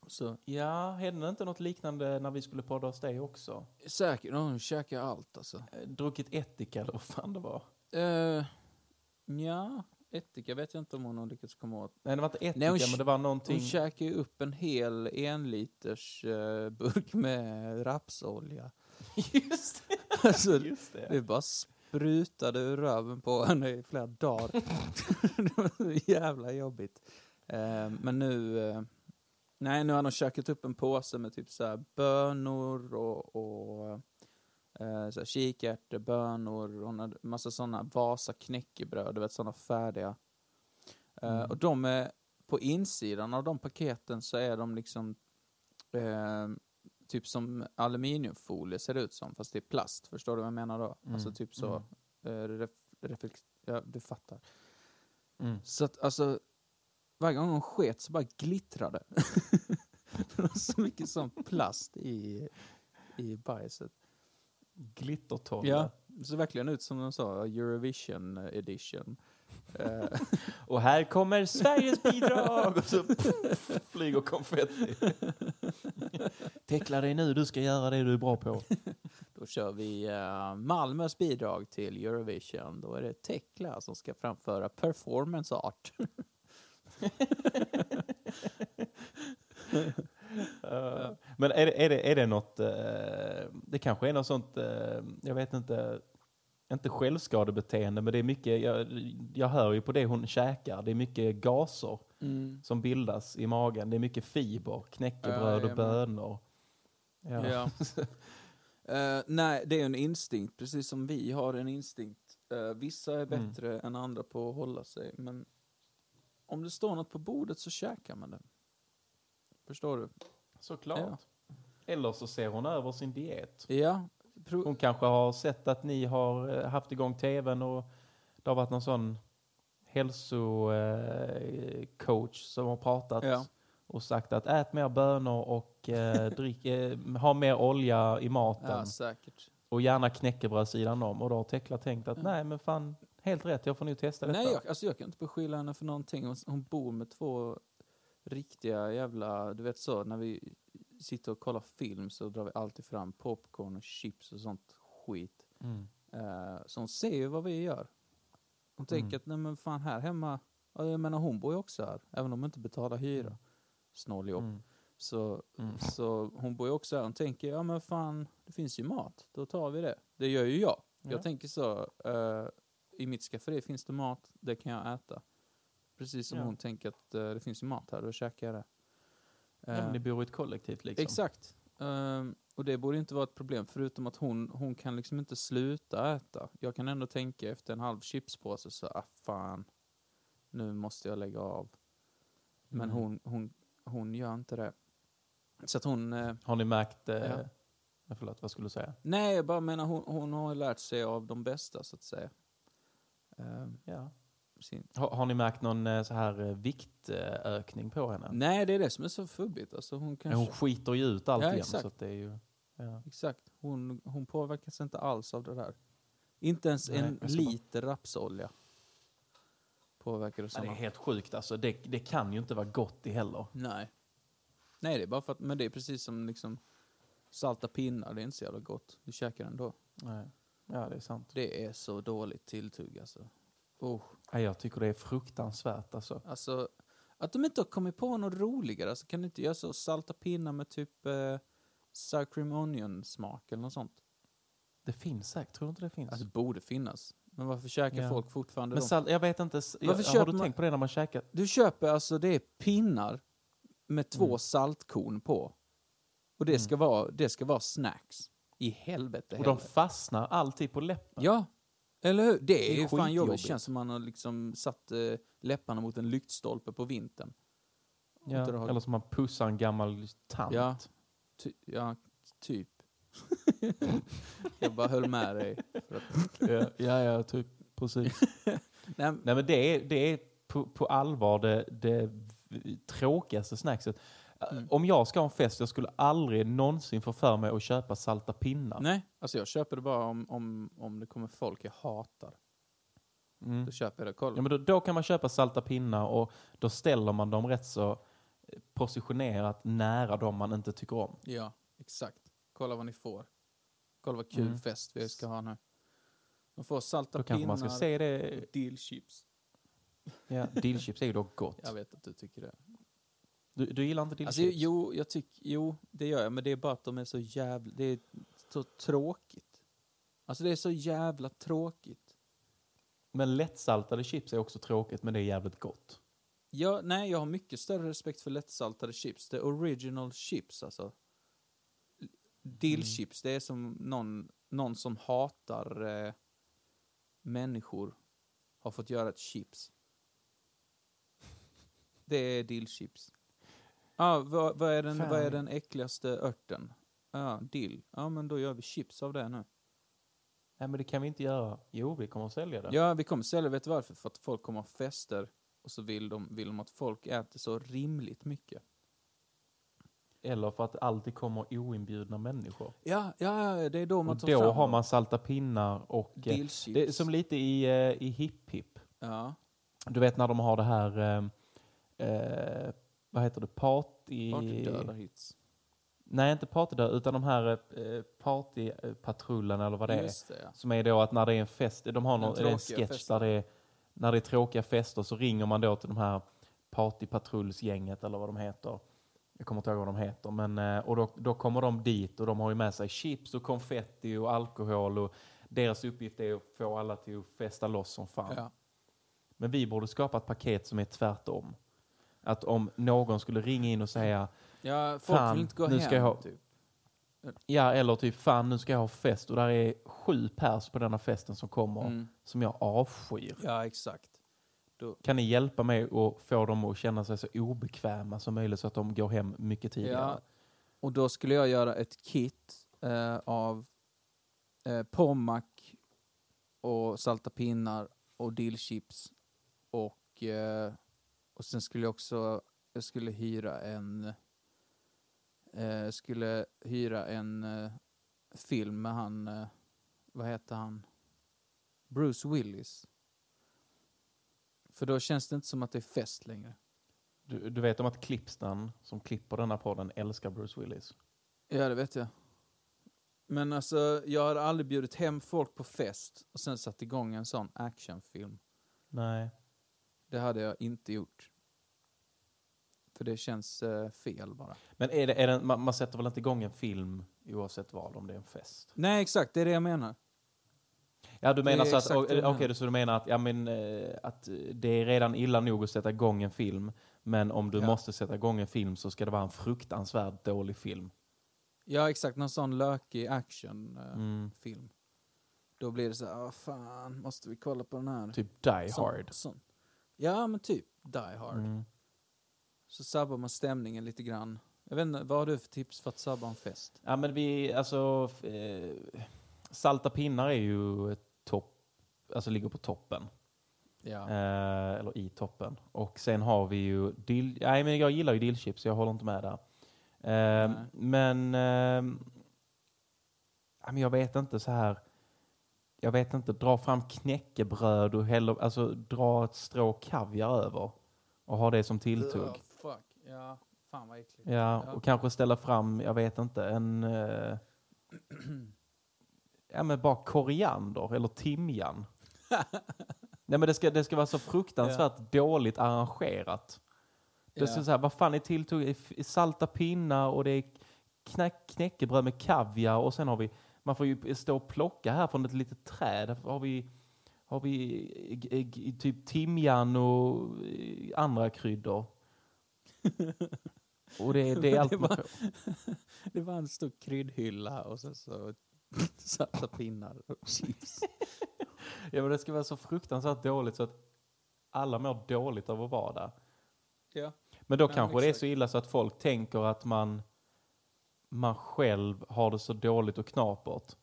Så, Ja, hände inte något liknande när vi skulle podda hos dig också? säkert, hon käkar allt alltså. Eh, Druckit ättika eller vad fan det var? Uh, ja, ättika vet jag inte om hon har lyckats komma åt. Nej, det var inte ättika, Nej, men det var någonting... Hon käkade ju upp en hel enliters uh, burk med rapsolja. Just det. Alltså, Just det. det bara sprutade ur röven på henne i flera dagar. det var så jävla jobbigt. Eh, men nu... eh, nej, nu har hon käkat upp en påse med typ så här bönor och, och uh, så här kikärtor, bönor. Hon hade massa sådana Vasa knäckebröd, du vet sådana färdiga. Eh, Mm. Och de är, på insidan av de paketen så är de liksom eh, typ som aluminiumfolie ser det ut som, fast det är plast. Förstår du vad jag menar då? Mm, Alltså typ så, eh, ref, reflex, ja du fattar. Mm. Så att alltså, varje gång hon sket så bara glittrade. det var så mycket sån plast i, i bajset. Glittertolle. Ja, det ser verkligen ut som de sa, Eurovision edition. Eh, Och här kommer Sveriges bidrag! och så pff, flyger konfetti. Teckla dig nu, du ska göra det du är bra på. Då kör vi uh, Malmös bidrag till Eurovision. Då är det Tekla som ska framföra performance art. Eh, Men är det, är det, är det något, eh, det kanske är något sånt, eh, jag vet inte, inte självskadebeteende, men det är mycket, jag, jag hör ju på det hon käkar, det är mycket gaser som bildas i magen. Det är mycket fiber, knäckebröd och bönor. Ja. Ja. Eh, nej, det är en instinkt, precis som vi har en instinkt. Eh, vissa är Mm. bättre än andra på att hålla sig, men om det står något på bordet så käkar man det. Förstår du? Såklart. Eller så ser hon över sin diet. Ja. Pro- Hon kanske har sett att ni har eh, haft igång tvn och det har varit någon sån hälsocoach som har pratat Ja. och sagt att ät mer bönor och eh, drick, eh, ha mer olja i maten ja, och gärna knäckebröd sidan om. Och då har Tekla tänkt att Ja. nej men fan, helt rätt, jag får nog testa detta. Nej, jag, alltså jag kan inte beskylla henne för någonting. Hon, hon bor med två riktiga jävla, du vet så, när vi sitter och kollar film så drar vi alltid fram popcorn och chips och sånt skit. Mm. Eh, så hon ser ju vad vi gör. Hon tänker Mm. att, nej men fan här hemma, Ja, Jag menar hon bor ju också här, även om hon inte betalar hyra. Snåljobb. Mm. Så, Mm. så hon bor ju också här. Hon tänker, ja men fan, det finns ju mat. Då tar vi det. Det gör ju jag. Ja. Jag tänker så, eh, i mitt skafferi finns det mat, det kan jag äta. Precis som Ja. hon tänker att eh, det finns ju mat här, då käkar jag det. Ja, men Eh, ni bor i ett kollektiv liksom. Exakt. Ehm, och det borde inte vara ett problem, förutom att hon, hon kan liksom inte sluta äta. Jag kan ändå tänka efter en halv chipspåse så, ah fan, nu måste jag lägga av. Men Mm. hon, hon, hon gör inte det. Så att hon, eh, Har ni märkt... Eh, Ja. Förlåt, vad skulle du säga? nej jag bara menar hon, hon har lärt sig av de bästa så att säga. Ehm, Ja. Sin. Har, har ni märkt någon eh, så här eh, viktökning på henne? Nej det är det som är så fubbigt. Alltså hon kanske, Hon skiter ju ut allt Ja, igen. exakt. Så det är ju... Ja. exakt, hon, hon påverkas inte alls av det där. Inte ens Nej, en jag ska bara- liter rapsolja påverkar det Ja, det är helt sjukt alltså. Det, det kan ju inte vara gott i heller. Nej. Nej, det är bara för att, men det är precis som liksom salta pinnar, det är inte så jävla gott. Du käkar ändå. Nej. Ja, det är sant. Det är så dåligt tilltugg alltså. Oh. Ja, jag tycker det är fruktansvärt alltså. Alltså, att de inte har kommit på något roligare. Alltså, kan du inte göra så salta pinnar med typ eh, sour cream onion smak eller något sånt? Det finns säkert, tror du inte det finns? Alltså, det borde finnas. Men varför käkar Ja. folk fortfarande Men salt, jag vet inte, jag, har du man- tänkt på det när man käkar? Du köper alltså, det är pinnar med två Mm. saltkorn på. Och det Mm. ska, vara, det ska vara snacks. I helvete Och de heller. fastnar alltid på läppen. Ja, eller hur? Det är, är ju fan jobbigt. Det känns som man har liksom satt eh, läpparna mot en lyktstolpe på vintern. Ja, det har- Eller som man pussar en gammal tant. Ja. Ty, ja, typ. Jag bara höll med dig. Ja, ja, ja, typ. Precis. nej, Nej men det är, det är på, på allvar det, det tråkigaste snackset. Mm. Om jag ska ha en fest, jag skulle aldrig någonsin få för mig att köpa salta pinnar. nej, alltså jag köper det bara om, om, om det kommer folk jag hatar. Mm. Då köper jag det. Kolla. Ja, men då, då kan man köpa salta pinnar och då ställer man dem rätt så eh, positionerat nära dem man inte tycker om. Ja, exakt. Kolla vad ni får. Kolla vad kul Mm. fest vi ska ha nu. De får salta Då pinnar man ska se det. och dillchips. Ja, dillchips är ju dock gott. Jag vet att du tycker det. Du, du gillar inte dillchips? Alltså, jo, jag tycker, jo, det gör jag, men det är bara att de är så jävla, det är så tråkigt. Alltså det är så jävla tråkigt. Men lättsaltade chips är också tråkigt, men det är jävligt gott. Ja, nej, jag har mycket större respekt för lättsaltade chips. Det är original chips, alltså. Dillchips, det är som någon, någon som hatar eh, människor har fått göra ett chips. Det är dillchips. Ah, vad, vad, är den, Fan. vad är den äckligaste örten? Ja, dill. Ja, men då gör vi chips av det nu. Nej, men det kan vi inte göra. Jo, vi kommer att sälja det. Ja, vi kommer sälja, vet du varför? För att folk kommer ha fester och så vill de, vill de att folk äter så rimligt mycket. Eller för att det alltid kommer oinbjudna människor. Ja, ja, ja, det är då man Och tar då fram har man salta pinnar och... eh, dillchips. Det är som lite i, eh, i Hipp Hipp. Ja, Du vet när de har det här... Eh, eh, vad heter det? Party... partydödar hits. Nej, inte partydöd, utan de här eh, partypatrullen eller vad det är. Just det, ja. Som är då att när det är en fest, de har någon, är en sketch festen. där det är, när det är tråkiga fester så ringer man då till de här partypatrullsgänget eller vad de heter. Jag kommer inte ihåg vad de heter. Men, eh, och då, då kommer de dit och de har ju med sig chips och konfetti och alkohol. Och deras uppgift är att få alla till att festa loss som fan. Ja. Men vi borde skapa ett paket som är tvärtom. Att om någon skulle ringa in och säga ja, folk Fan, vill inte gå nu hem, ska jag ha- typ. ja eller typ fan nu ska jag ha fest och där är sju pers på denna festen som kommer Mm. som jag avskyr. Ja, exakt. Då, Kan ni hjälpa mig att få dem att känna sig så obekväma som möjligt så att de går hem mycket tidigare? ja, och då skulle jag göra ett kit eh, av eh, pommac och salta pinnar och dillchips och, eh, och sen skulle jag också jag skulle hyra en eh, skulle hyra en eh, film med han eh, vad heter han Bruce Willis för då känns det inte som att det är fest längre Du, du vet om att Clipstan som klipper denna podden älskar Bruce Willis? Ja, det vet jag. Men alltså, jag har aldrig bjudit hem folk på fest och sen satt igång en sån actionfilm. Nej. Det hade jag inte gjort. För det känns eh, fel bara. Men är det, är det, man, man sätter väl inte igång en film oavsett vad, om det är en fest? Nej, exakt. Det är det jag menar. Ja, du menar så att, exakt det okej, menar. så du menar att, ja, men, eh, att det är redan illa nog att sätta igång en film, men om du Ja. måste sätta igång en film så ska det vara en fruktansvärt dålig film. Ja, exakt. Någon sån lökig actionfilm. Mm. film. Då blir det så här, "Åh, fan, måste vi kolla på den här? Typ Die Sån- Hard. sån. Ja, men typ Die Hard. Mm. Så sabbar man stämningen lite grann. Jag vet inte, vad har du för tips för att sabba en fest? Ja, men vi, alltså, eh, salta pinnar är ju topp, alltså ligger på toppen. Ja. Eh, eller i toppen. Och sen har vi ju dill, nej men jag gillar ju dillchips, jag håller inte med där. Eh, men, eh, men jag vet inte så här. Jag vet inte, dra fram knäckebröd och hälla, alltså dra ett strå kaviar över och ha det som tilltugg. Ugh, fuck. Ja, fan vad äckligt. Ja, Ja. och kanske ställa fram, jag vet inte, en... Eh, ja, men bara koriander eller timjan. Nej, men det ska, det ska vara så fruktansvärt dåligt arrangerat. Det är Ja. så här, vad fan är tilltugg? Salta pinnar och det är knäck, knäckebröd med kaviar och sen har vi, man får ju stå och plocka här från ett litet träd. Där har vi, har vi typ timjan och eh, andra kryddor. Och det, det är allt Det var-. Det var en stor kryddhylla och sen så salta pinnar och chips. Ja, men det ska vara så fruktansvärt dåligt så att alla mår dåligt av att vara där. Ja. Men då Ja, kanske det är så illa så att folk tänker att man, man själv har det så dåligt och knapert.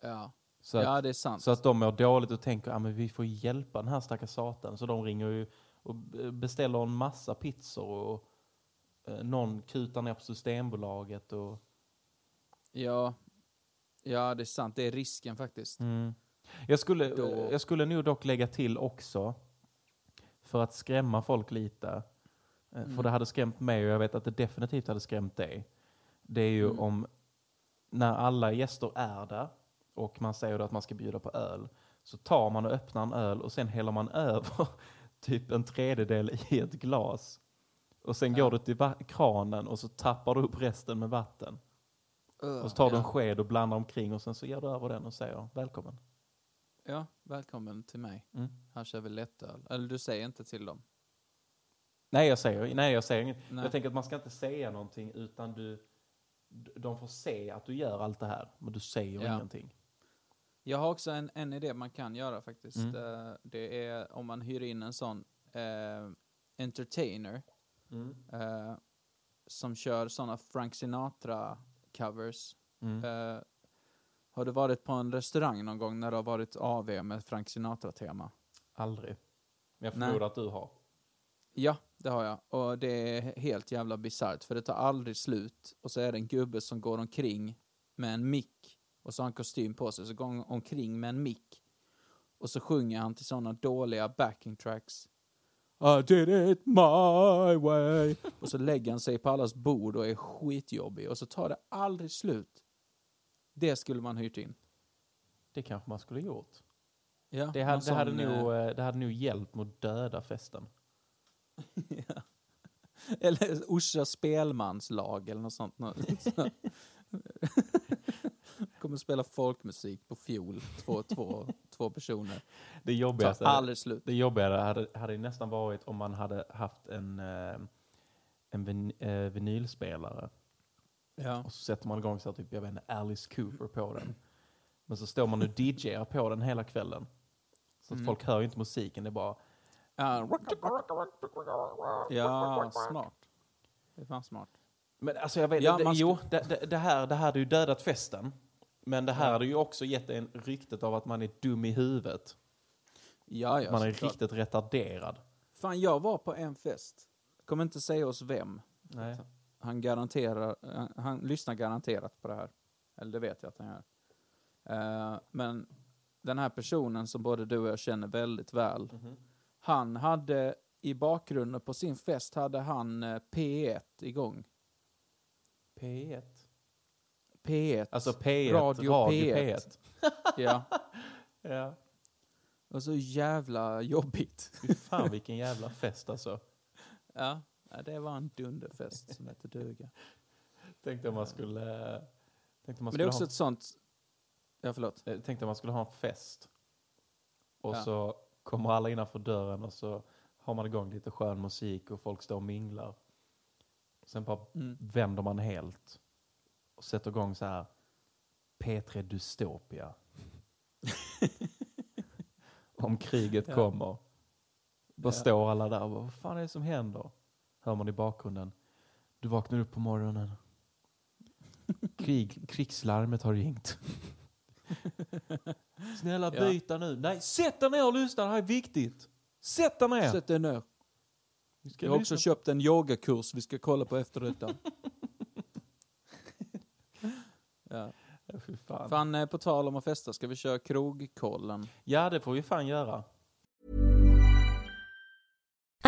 Ja. Så att, ja, det är sant. så att de mår dåligt och tänker att ah, men vi får hjälpa den här stackars satan. Så de ringer ju och beställer en massa pizzor och eh, någon kutar ner på Systembolaget. Och, Ja. ja, det är sant. Det är risken faktiskt. mm. jag, skulle, Då- jag skulle nog dock lägga till också, för att skrämma folk lite, eh, Mm. för det hade skrämt mig och jag vet att det definitivt hade skrämt dig. Det är ju Mm. om när alla gäster är där och man säger att man ska bjuda på öl, så tar man och öppnar en öl och sen häller man över typ en tredjedel i ett glas. Och sen Ja. går du till kranen och så tappar du upp resten med vatten. Ugh, Och så tar du en ja. sked och blandar omkring och sen så ger du över den och säger välkommen. Ja, välkommen till mig. Mm. Här kör vi lättöl. Eller du säger inte till dem. Nej, jag säger, nej, jag säger inget. Nej. Jag tänker att man ska inte säga någonting utan du, de får se att du gör allt det här, men du säger Ja. ingenting. Jag har också en, en idé man kan göra faktiskt. Mm. Eh, Det är om man hyr in en sån eh, entertainer eh, som kör såna Frank Sinatra-covers. Mm. Eh, har du varit på en restaurang någon gång när det har varit AV med Frank Sinatra-tema? Aldrig. Men jag förmodar att du har. Ja, det har jag. Och det är helt jävla bisarrt för det tar aldrig slut. Och så är det en gubbe som går omkring med en mick och så har han kostym på sig, så går han omkring med en mick. Och så sjunger han till sådana dåliga backing tracks. I did it my way. och så lägger han sig på allas bord och är skitjobbig. Och så tar det aldrig slut. Det skulle man hyrt in. Det kanske man skulle gjort. Ja, Det hade, det hade, nog, eh, eh, det hade nog hjälpt mot döda festen. Ja. Eller Orsa spelmanslag eller något sånt. Nå- så. Kommer spela folkmusik på fiol, två, två, två personer. Det jobbigaste, aldrig slut. det jobbiga hade, hade nästan varit om man hade haft en, eh, en vin, eh, vinylspelare. Ja. Och så sätter man igång så här, typ, jag vet inte, Alice Cooper på den. Men så står man och DJar på den hela kvällen. Så att Mm. folk hör ju inte musiken, det är bara... Ja, ja, smart. Det är fan smart. Men alltså jag vet Ja, det, man Jo, det, det, det, här, det här hade ju dödat festen. Men det här Ja. hade ju också gett en ryktet av att man är dum i huvudet. Ja, ja, man är riktigt retarderad. Fan, jag var på en fest. Kommer inte säga oss vem. Nej. Han garanterar, han, han lyssnar garanterat på det här. Eller det vet jag att han gör. Eh, men den här personen som både du och jag känner väldigt väl. Mhm. Han hade i bakgrunden på sin fest hade han eh, P1 igång. P1. P1. Alltså P1, Radio radio, P1. P1. Ja. Ja. Var så jävla jobbigt. Fy fan vilken jävla fest alltså. Ja, ja, det var en dunderfest som hette duga. Tänkte om man skulle... Tänkte man Men det är också ha, ett sånt... Ja, förlåt. eh, tänkte man skulle ha en fest. Och Ja. så kommer alla innanför dörren och så har man igång lite skön musik och folk står och minglar. Sen bara Mm. vänder man helt och sätter igång så här P3 Dystopia. Om kriget Ja. kommer. Bara Ja. står alla där och bara, vad fan är det som händer? Hör man i bakgrunden. Du vaknar upp på morgonen. Krig, krigslarmet har ringt. Snälla byta nu. Nej, sätt dig ner och lyssna, det här är viktigt. Sätt dig ner. Sätt dig ner. Vi ska Jag har också köpt en yogakurs vi ska kolla på efter detta. ja. Ja, fy fan. Fan, eh, på tal om att festa, ska vi köra krogkollen? Ja, det får vi fan göra.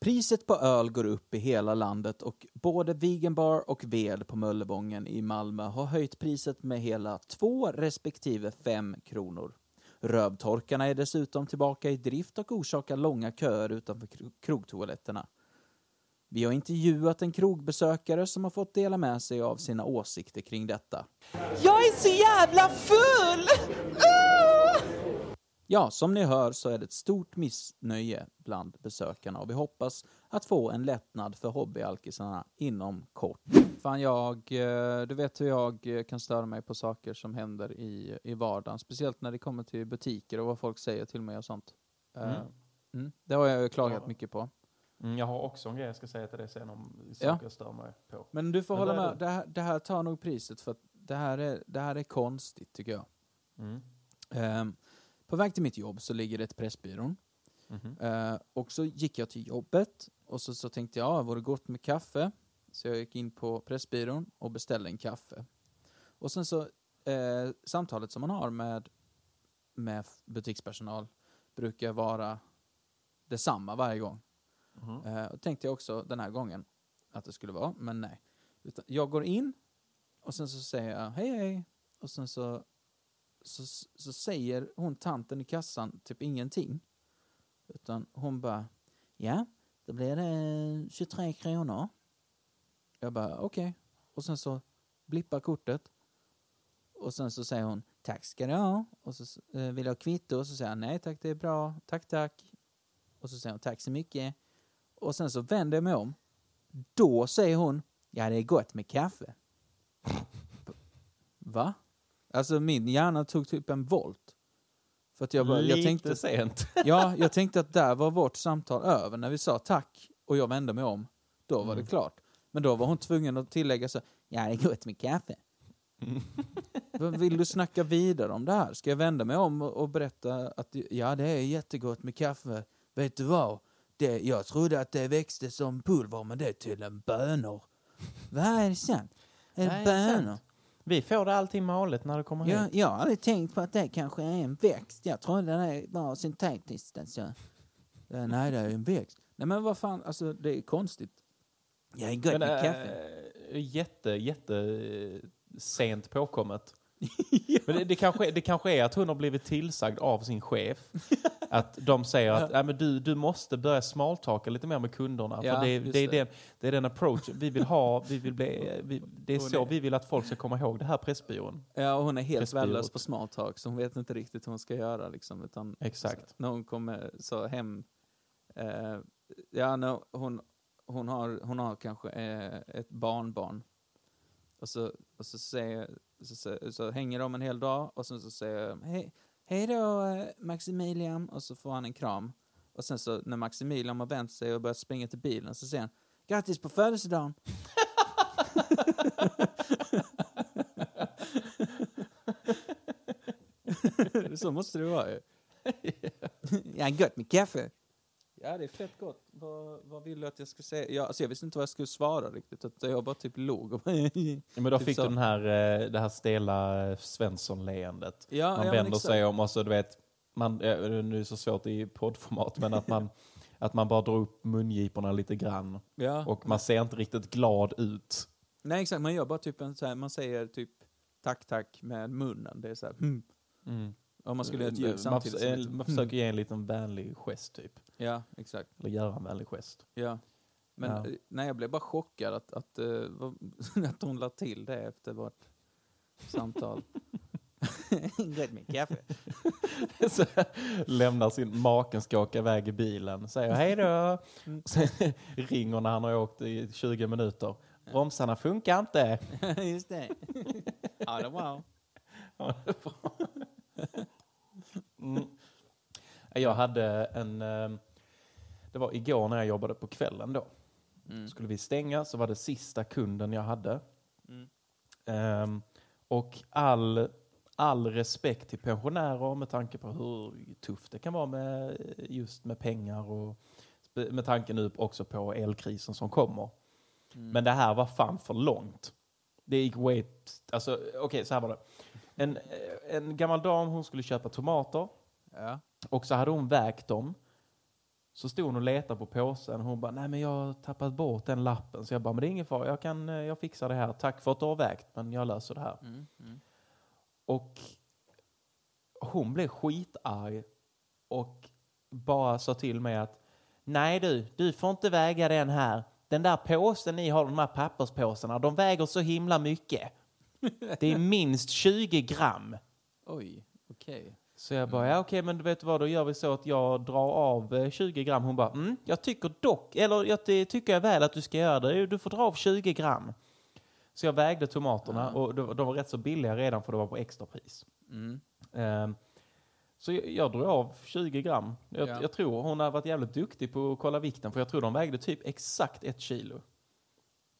Priset på öl går upp i hela landet och både Veganbar och Ved på Möllevången i Malmö har höjt priset med hela två respektive fem kronor. Rövtorkarna är dessutom tillbaka i drift och orsakar långa köer utanför krogtoaletterna. Vi har intervjuat en krogbesökare som har fått dela med sig av sina åsikter kring detta. Jag är så jävla full! Uh! Ja, som ni hör så är det ett stort missnöje bland besökarna och vi hoppas att få en lättnad för hobbyalkisarna inom kort. Fan, jag, eh, du vet hur jag eh, kan störa mig på saker som händer i, i vardagen, speciellt när det kommer till butiker och vad folk säger till mig och sånt. Eh, Mm. Mm, det har jag klagat Ja. mycket på. Mm, jag har också en grej jag ska säga till dig sen om saker Ja. jag stör mig på. Men du får Men hålla med, det här, det här tar nog priset för att det här är, det här är konstigt tycker jag. Mm. På väg till mitt jobb så ligger det ett Pressbyrån. Mhm. Eh, och så gick jag till jobbet och så, så tänkte jag, ja, vore gott med kaffe. Så jag gick in på Pressbyrån och beställde en kaffe. Och sen så, eh, samtalet som man har med, med butikspersonal brukar vara detsamma varje gång. Mhm. Eh, och tänkte jag också den här gången att det skulle vara, men nej. Utan jag går in och sen så säger jag hej hej och sen så, så, så säger hon tanten i kassan typ ingenting. Utan hon bara, ja, då blir det eh, 23 kronor. Jag bara, okej. Och sen så blippar kortet. Och sen så säger hon, tack ska du ha. Och så eh, vill jag ha kvitto. Och så säger jag, nej tack det är bra, tack tack. Och så säger hon, tack så mycket. Och sen så vänder jag mig om. Då säger hon, ja det är gott med kaffe. Va? Alltså min hjärna tog typ en volt. För att jag bara, Lite jag tänkte, sent. ja, jag tänkte att där var vårt samtal över. När vi sa tack och jag vände mig om, då var det klart. Men då var hon tvungen att tillägga så, ja det är gott med kaffe. Vill du snacka vidare om det här? Ska jag vända mig om och berätta att ja, det är jättegott med kaffe. Vet du vad? Det, jag trodde att det växte som pulver, men det är tydligen bönor. Vad är det sant? Är det bönor? Vi får det alltid malet när det kommer Jag, hit. jag har aldrig tänkt på att det kanske är en växt. Jag trodde det var syntetiskt. Alltså. Eh, Nej, det är en växt. Nej, men vad fan, alltså det är konstigt. Jag är gott Men, med äh, kaffe. jätte, jätte sent påkommet. Men det, det, kanske, det kanske är att hon har blivit tillsagd av sin chef Att de säger att ja, men du, du måste börja smaltaka lite mer med kunderna. Ja, för det, det, är det. Den, det är den approach vi vill ha. Vi vill bli, vi, det är Hon så är- vi vill att folk ska komma ihåg det här Pressbyrån. Ja, och hon är helt värdelös på small talk, så hon vet inte riktigt hur hon ska göra. Liksom, utan Exakt. Så, när hon kommer så hem, eh, ja, när hon, hon, har, hon har kanske eh, ett barnbarn. Och så, och så, säger, så, så, så hänger de en hel dag och sen så säger hej, hej då eh, Maximilian, och så får han en kram. Och sen så när Maximilian har vänt sig och börjat springa till bilen så säger han, grattis på födelsedagen! Så måste det vara ju. ja, gott med kaffe. Ja, det är fett gott. Vad, vad vill du att jag ska säga? Ja, alltså jag visste inte vad jag skulle svara riktigt. utan Jag bara typ log. Men då Typ fick så. du den här, eh, det här stela eh, Svensson-leendet. Ja, man ja, vänder sig om och så du vet, man, eh, nu är det så svårt i poddformat, men att man, att man bara drar upp mungiporna lite grann. Ja. Och man ser inte riktigt glad ut. Nej, exakt. Man gör bara typ en så här, man säger typ tack, tack med munnen. Det är så här, hmm. Mm. Om man skulle göra ett ljud man, samtidigt. förs- som ett- man försöker ge en liten vänlig gest typ. Ja, exakt. Eller göra en vänlig gest. Ja. Men Ja. eh, nej, jag blev bara chockad att, att, eh, vad- att hon la till det efter vårt samtal. Gott med kaffe. så lämnar sin maken ska åka iväg i bilen, säger hej då. Mm. Sen ringer när han har åkt i 20 minuter. Bromsarna funkar inte. Just det. ja, det var Mm. Jag hade en... eh, Det var igår när jag jobbade på kvällen då. Mm. Skulle vi stänga så var det sista kunden jag hade. Mm. Ehm, och all, all respekt till pensionärer med tanke på hur tufft det kan vara med just med pengar och med tanke nu också på elkrisen som kommer. Mm. Men det här var fan för långt. Det gick way... Alltså, okej, så här var det. En, en gammal dam, hon skulle köpa tomater. Ja. Och så hade hon vägt dem. Så stod hon och letade på påsen. Hon bara, nej men jag har tappat bort den lappen. Så jag bara, men det är ingen fara, jag, kan, eh, jag fixar det här. Tack för att du har vägt, men jag löser det här. Mm. Mm. Och hon blev skitarg och bara sa till mig att nej du, du får inte väga den här. Den där påsen ni har, de här papperspåsarna, de väger så himla mycket. Det är minst 20 gram. Oj, okej. Så jag bara, ja okej men du vet vad, då gör vi så att jag drar av eh, 20 gram. Hon bara, mm, jag tycker dock, eller jag tycker jag väl att du ska göra det. Du får dra av 20 gram. Så jag vägde tomaterna och de, de var rätt så billiga redan för det var på extrapris. Mm. Ehm, så jag, jag drog av 20 gram. Jag, Ja. jag tror hon har varit jävligt duktig på att kolla vikten för jag tror de vägde typ exakt ett kilo.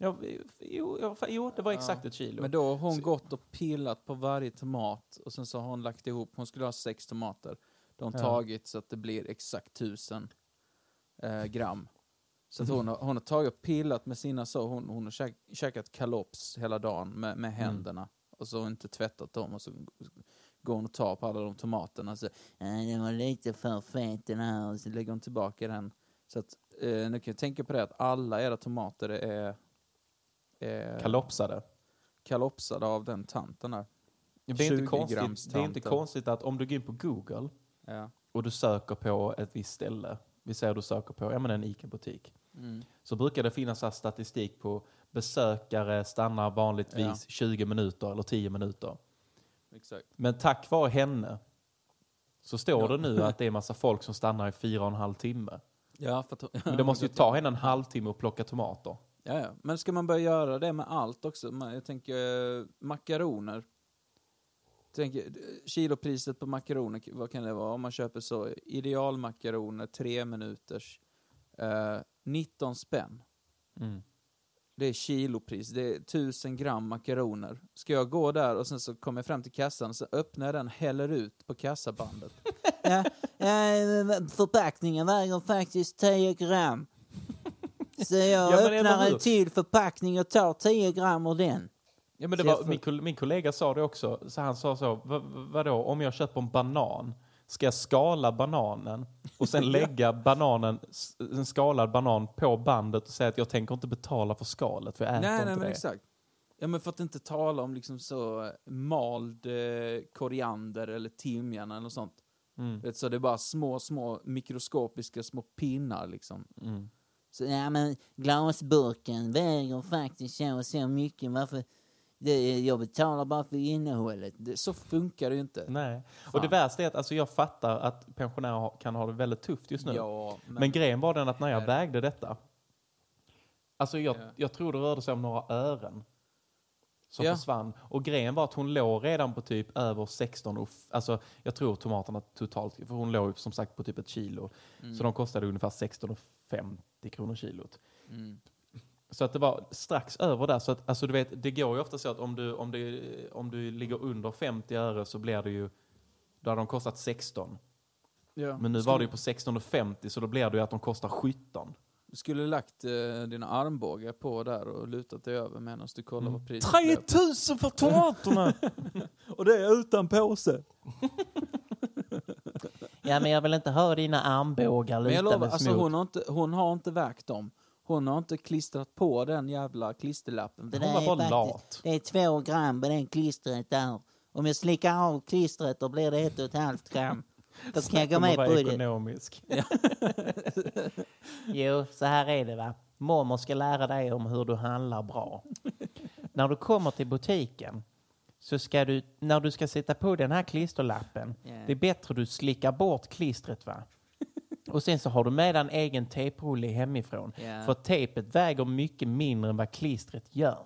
Ja, jo, ja, jo, det var exakt ett kilo. Men då har hon gått och pillat på varje tomat och sen så har hon lagt ihop, hon skulle ha sex tomater. Då har Ja. tagit så att det blir exakt tusen eh, gram. Så att hon, har, hon har tagit och pillat med sina så, hon, hon har käk, käkat kalops hela dagen med, med händerna. Och så har hon inte tvättat dem och så går hon och tar på alla de tomaterna så "Nej, den var lite för fet den här och så lägger hon tillbaka den. Så att eh, nu kan jag tänka på det att alla era tomater är, är Kalopsade. kalopsade av den tanten där. Det är, inte 20 konstigt, det är inte konstigt att om du går in på Google Ja. och du söker på ett visst ställe, vi säger du söker på ja, men en ICA-butik, Mm. så brukar det finnas här statistik på besökare stannar vanligtvis Ja. 20 minuter eller 10 minuter. Exakt. Men tack vare henne så står Ja. det nu att det är massa folk som stannar i fyra och en halv timme. Ja, för Men det måste ju ta henne en halvtimme att plocka tomater. Ja, ja. Men ska man börja göra det med allt också? Jag tänker eh, makaroner. Tänker, eh, kilopriset på makaroner, vad kan det vara? Om man köper så idealmakaroner, tre minuters, eh, 19 spänn. Mm. Det är kilopris, det är 1000 gram makaroner. Ska jag gå där och sen så kommer jag fram till kassan, så öppnar jag den, häller ut på kassabandet. ja, ja, förpackningen väger faktiskt 10 gram. Så jag Ja, öppnar en till förpackning och tar 10 gram ur den. Ja, men det var, min, kol- min kollega sa det också, så han sa så, "Va- va- vadå, om jag köper en banan, ska jag skala bananen och sen lägga bananen, en skalad banan på bandet och säga att jag tänker inte betala för skalet, för jag äter Nej, inte nej, men det. exakt. Ja, men för att inte tala om liksom så eh, mald eh, koriander eller timjan eller något sånt. Mm. Så det är bara små, små mikroskopiska små pinnar liksom. Mm. Så, ja men glasburken väger faktiskt så och så mycket. Varför? Det, jag betalar bara för innehållet. Det, så funkar det ju inte. Nej. Och det värsta är att alltså, jag fattar att pensionärer kan ha det väldigt tufft just nu. Ja, men, Men grejen var den att när jag vägde detta, alltså jag, Ja. jag tror det rörde sig om några ören som Ja. försvann. Och grejen var att hon låg redan på typ över 16, och alltså jag tror tomaterna totalt, för hon låg som sagt på typ ett kilo. Mm. Så de kostade ungefär 16,50 kronor kilot. Mm. Så att det var strax över där. Så att, alltså du vet, det går ju ofta så att om du, om du, om du ligger under 50 öre så blir det ju, då hade de kostat 16. ja. Men nu skulle, var det ju på 16,50 så då blir det ju att de kostar 17. Du skulle lagt eh, dina armbågar på där och lutat dig över medan du kollar Mm. vad priset blev. 3000 för tomaterna! Och det är utan påse. ja men jag vill inte ha dina armbågar jag lovar, alltså hon har, inte, hon har inte vägt dem. Hon har inte klistrat på den jävla klisterlappen. Det Hon var är bara lat. Det är två gram på den klistret där. Om jag slickar av klistret då blir det ett och ett halvt gram. Då kan jag gå med på det. ekonomisk. Jo, så här är det va. Mormor ska lära dig om hur du handlar bra. när du kommer till butiken så ska du, när du ska sätta på den här klisterlappen, Ja. det är bättre du slickar bort klistret va. Och sen så har du med en egen tejprulle hemifrån. Ja. För tejpet väger mycket mindre än vad klistret gör.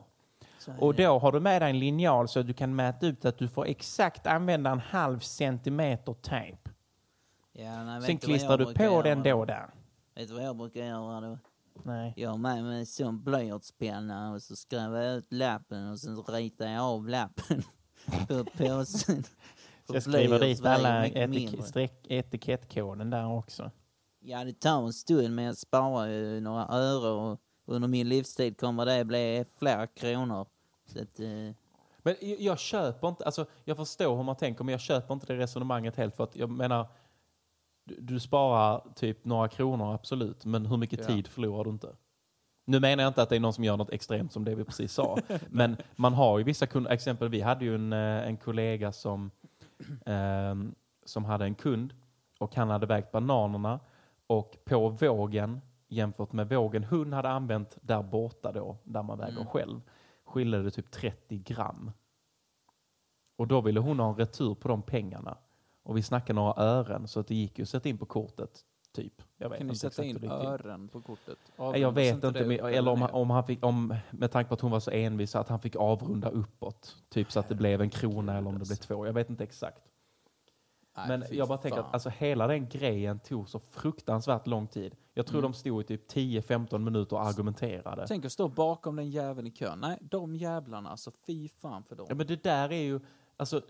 Så Och då har du med dig en linjal så att du kan mäta ut att du får exakt använda en halv centimeter tejp. Ja, nej, Sen klistrar du på den då där. Vet du vad jag brukar göra då? Nej. Jag har med mig en sån blyertspenna och så skriver jag ut lappen och sen ritar jag av lappen på påsen. För Jag skriver dit alla etik- streck- etikettkåden där också. Ja, det tar en stund men jag sparar ju några öre och under min livstid kommer det bli flera kronor. Så att, eh, Men jag, jag köper inte, alltså jag förstår hur man tänker men jag köper inte det resonemanget helt för att jag menar du, du sparar typ några kronor absolut men hur mycket Ja. tid förlorar du inte? Nu menar jag inte att det är någon som gör något extremt som det vi precis sa. men man har ju vissa kunder, exempel vi hade ju en, eh, en kollega som, ehm, som hade en kund och han hade vägt bananerna och på vågen jämfört med vågen hon hade använt där borta då, där man väger Mm. själv, skilde det typ 30 gram. Och då ville hon ha en retur på de pengarna. Och vi snackade några ören så att det gick ju att sätta in på kortet. Typ. Jag vet Kan inte sätta in ören på kortet? Nej, Jag Avrundas vet inte, det men, eller om, om han fick, om, med tanke på att hon var så envis, att han fick avrunda uppåt. Typ så att det blev en krona eller om det blev två. Jag vet inte exakt. Nej, Men jag bara tänker fan. att alltså, hela den grejen tog så fruktansvärt lång tid. Jag tror Mm. de stod i typ 10-15 minuter och argumenterade. Tänk att stå bakom den jäveln i kön. Nej, de jävlarna alltså. Fy fan för dem. Ja, men det där är ju, alltså,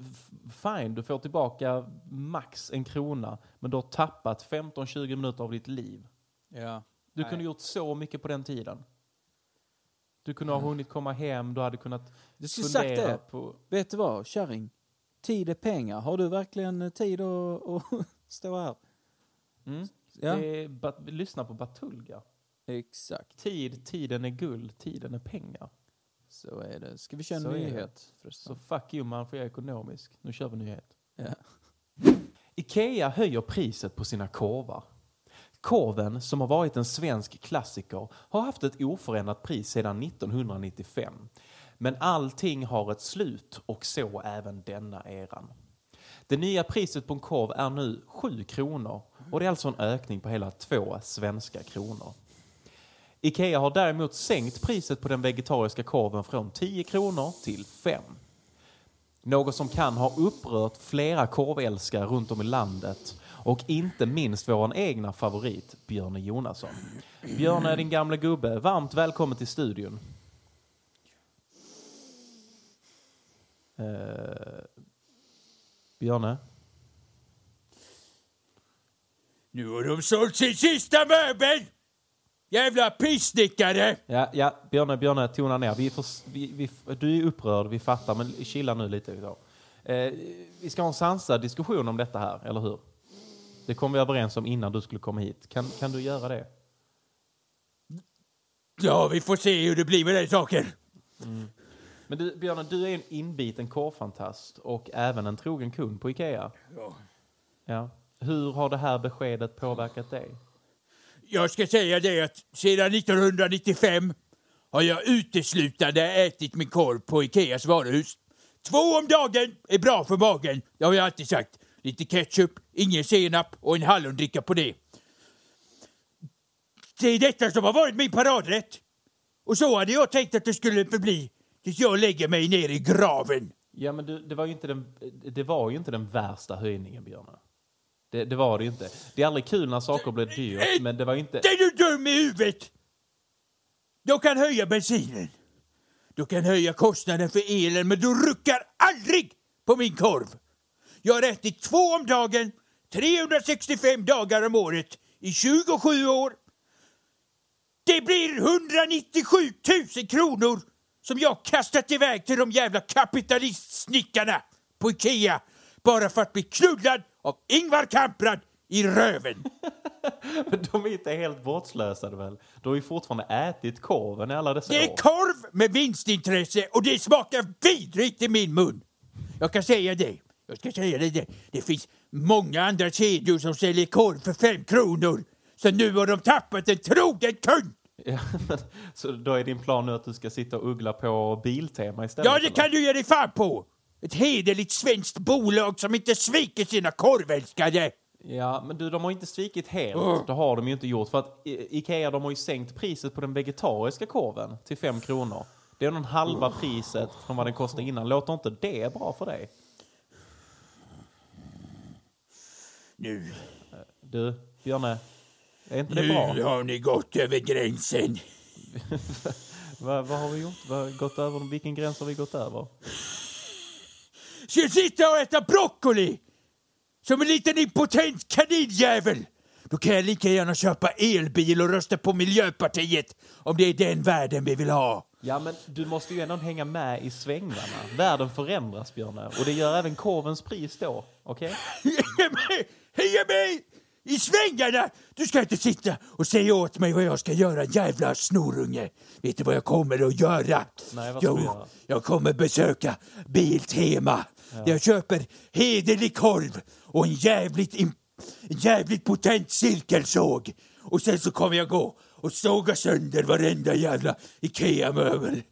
f- fine, du får tillbaka max en krona, men du har tappat 15-20 minuter av ditt liv. Ja. Du Nej. kunde gjort så mycket på den tiden. Du kunde ha hunnit komma hem, du hade kunnat Du skulle sagt fundera det. på... Vet du vad, kärring? Tid är pengar. Har du verkligen eh, tid att, att stå här? Mm. Ja, Det är, lyssna på Batulga. exakt. Tid, tiden är guld, tiden är pengar. Så är det. Ska vi köra en Så nyhet Så fuck you man, för jag är ekonomisk. Nu kör vi nyhet. Ja. Ikea höjer priset på sina korvar. Korven, som har varit en svensk klassiker, har haft ett oförändrat pris sedan 1995. Men allting har ett slut och så även denna eran. Det nya priset på en korv är nu 7 kronor och det är alltså en ökning på hela två svenska kronor. Ikea har däremot sänkt priset på den vegetariska korven från 10 kronor till 5. Något som kan ha upprört flera korvälskare runt om i landet och inte minst vår egna favorit Björne Jonasson. Björne, din gamla gubbe, varmt välkommen till studion. Eh, Björne? Nu har de sålt sin sista möbel! Jävla pissnickare! Ja, ja, Björne, Björne, tona ner. Vi får, vi, vi, du är upprörd, vi fattar, men chilla nu lite. Eh, vi ska ha en sansad diskussion om detta här, eller hur? Det kom vi överens om innan du skulle komma hit. Kan, kan du göra det? Ja, vi får se hur det blir med den saken. Men du, Björne, du är en inbiten korvfantast och även en trogen kund på Ikea. Ja. Hur har det här beskedet påverkat dig? Jag ska säga det att sedan 1995 har jag uteslutande ätit min korv på Ikeas varuhus. Två om dagen är bra för magen, det har jag alltid sagt. Lite ketchup, ingen senap och en hallondricka på det. Det är detta som har varit min paradrätt. Och så hade jag tänkt att det skulle förbli tills jag lägger mig ner i graven. Ja, men du, det, var ju inte den, det var ju inte den värsta höjningen, Björn. Det, det var det ju inte. Det är aldrig kul när saker blir dyrt, men det var ju inte... Är du dum i huvudet? De kan höja bensinen. Du kan höja kostnaden för elen, men du ruckar aldrig på min korv. Jag har ätit två om dagen, 365 dagar om året i 27 år. Det blir 197 000 kronor som jag kastat iväg till de jävla kapitalistsnickarna på Ikea bara för att bli knullad av Ingvar Kamprad i röven. Men de är inte helt bortslösade väl? Du har ju fortfarande ätit korven i alla dessa Det är år. korv med vinstintresse och det smakar vidrigt i min mun. Jag kan säga det. Jag ska säga det. Det, det finns många andra kedjor som säljer korv för fem kronor. Så nu har de tappat en trogen kund. Ja, men, så då är din plan nu att du ska sitta och uggla på Biltema istället? Ja, det kan du ge dig fan på. Ett hederligt svenskt bolag som inte sviker sina korvälskare. Ja, men du, de har inte svikit helt. Ugh. Det har de ju inte gjort. För att I- Ikea, de har ju sänkt priset på den vegetariska korven till fem kronor. Det är nog halva priset från vad den kostade innan. Låter inte det bra för dig? Nu, Du, Björne, är inte det nu bra? har ni gått över gränsen. Vad, vad har vi gjort? Vad, gått över? Vilken gräns har vi gått över? Ska sitta och äta broccoli? Som en liten impotent kaninjävel? Då kan jag lika gärna köpa elbil och rösta på Miljöpartiet om det är den världen vi vill ha. Ja, men du måste ju ändå hänga med i svängarna. Världen förändras, Björne. Och det gör även korvens pris då. Okej? Med, hänga med i svängarna! Du ska inte sitta och säga åt mig vad jag ska göra, jävla snorunge. Vet du vad jag kommer att göra? Nej, vad ska jo, du göra? jag kommer besöka Biltema. Jag köper hederlig korv och en jävligt, en jävligt potent cirkelsåg. Och sen så kommer jag gå och såga sönder varenda jävla Ikea-möbel.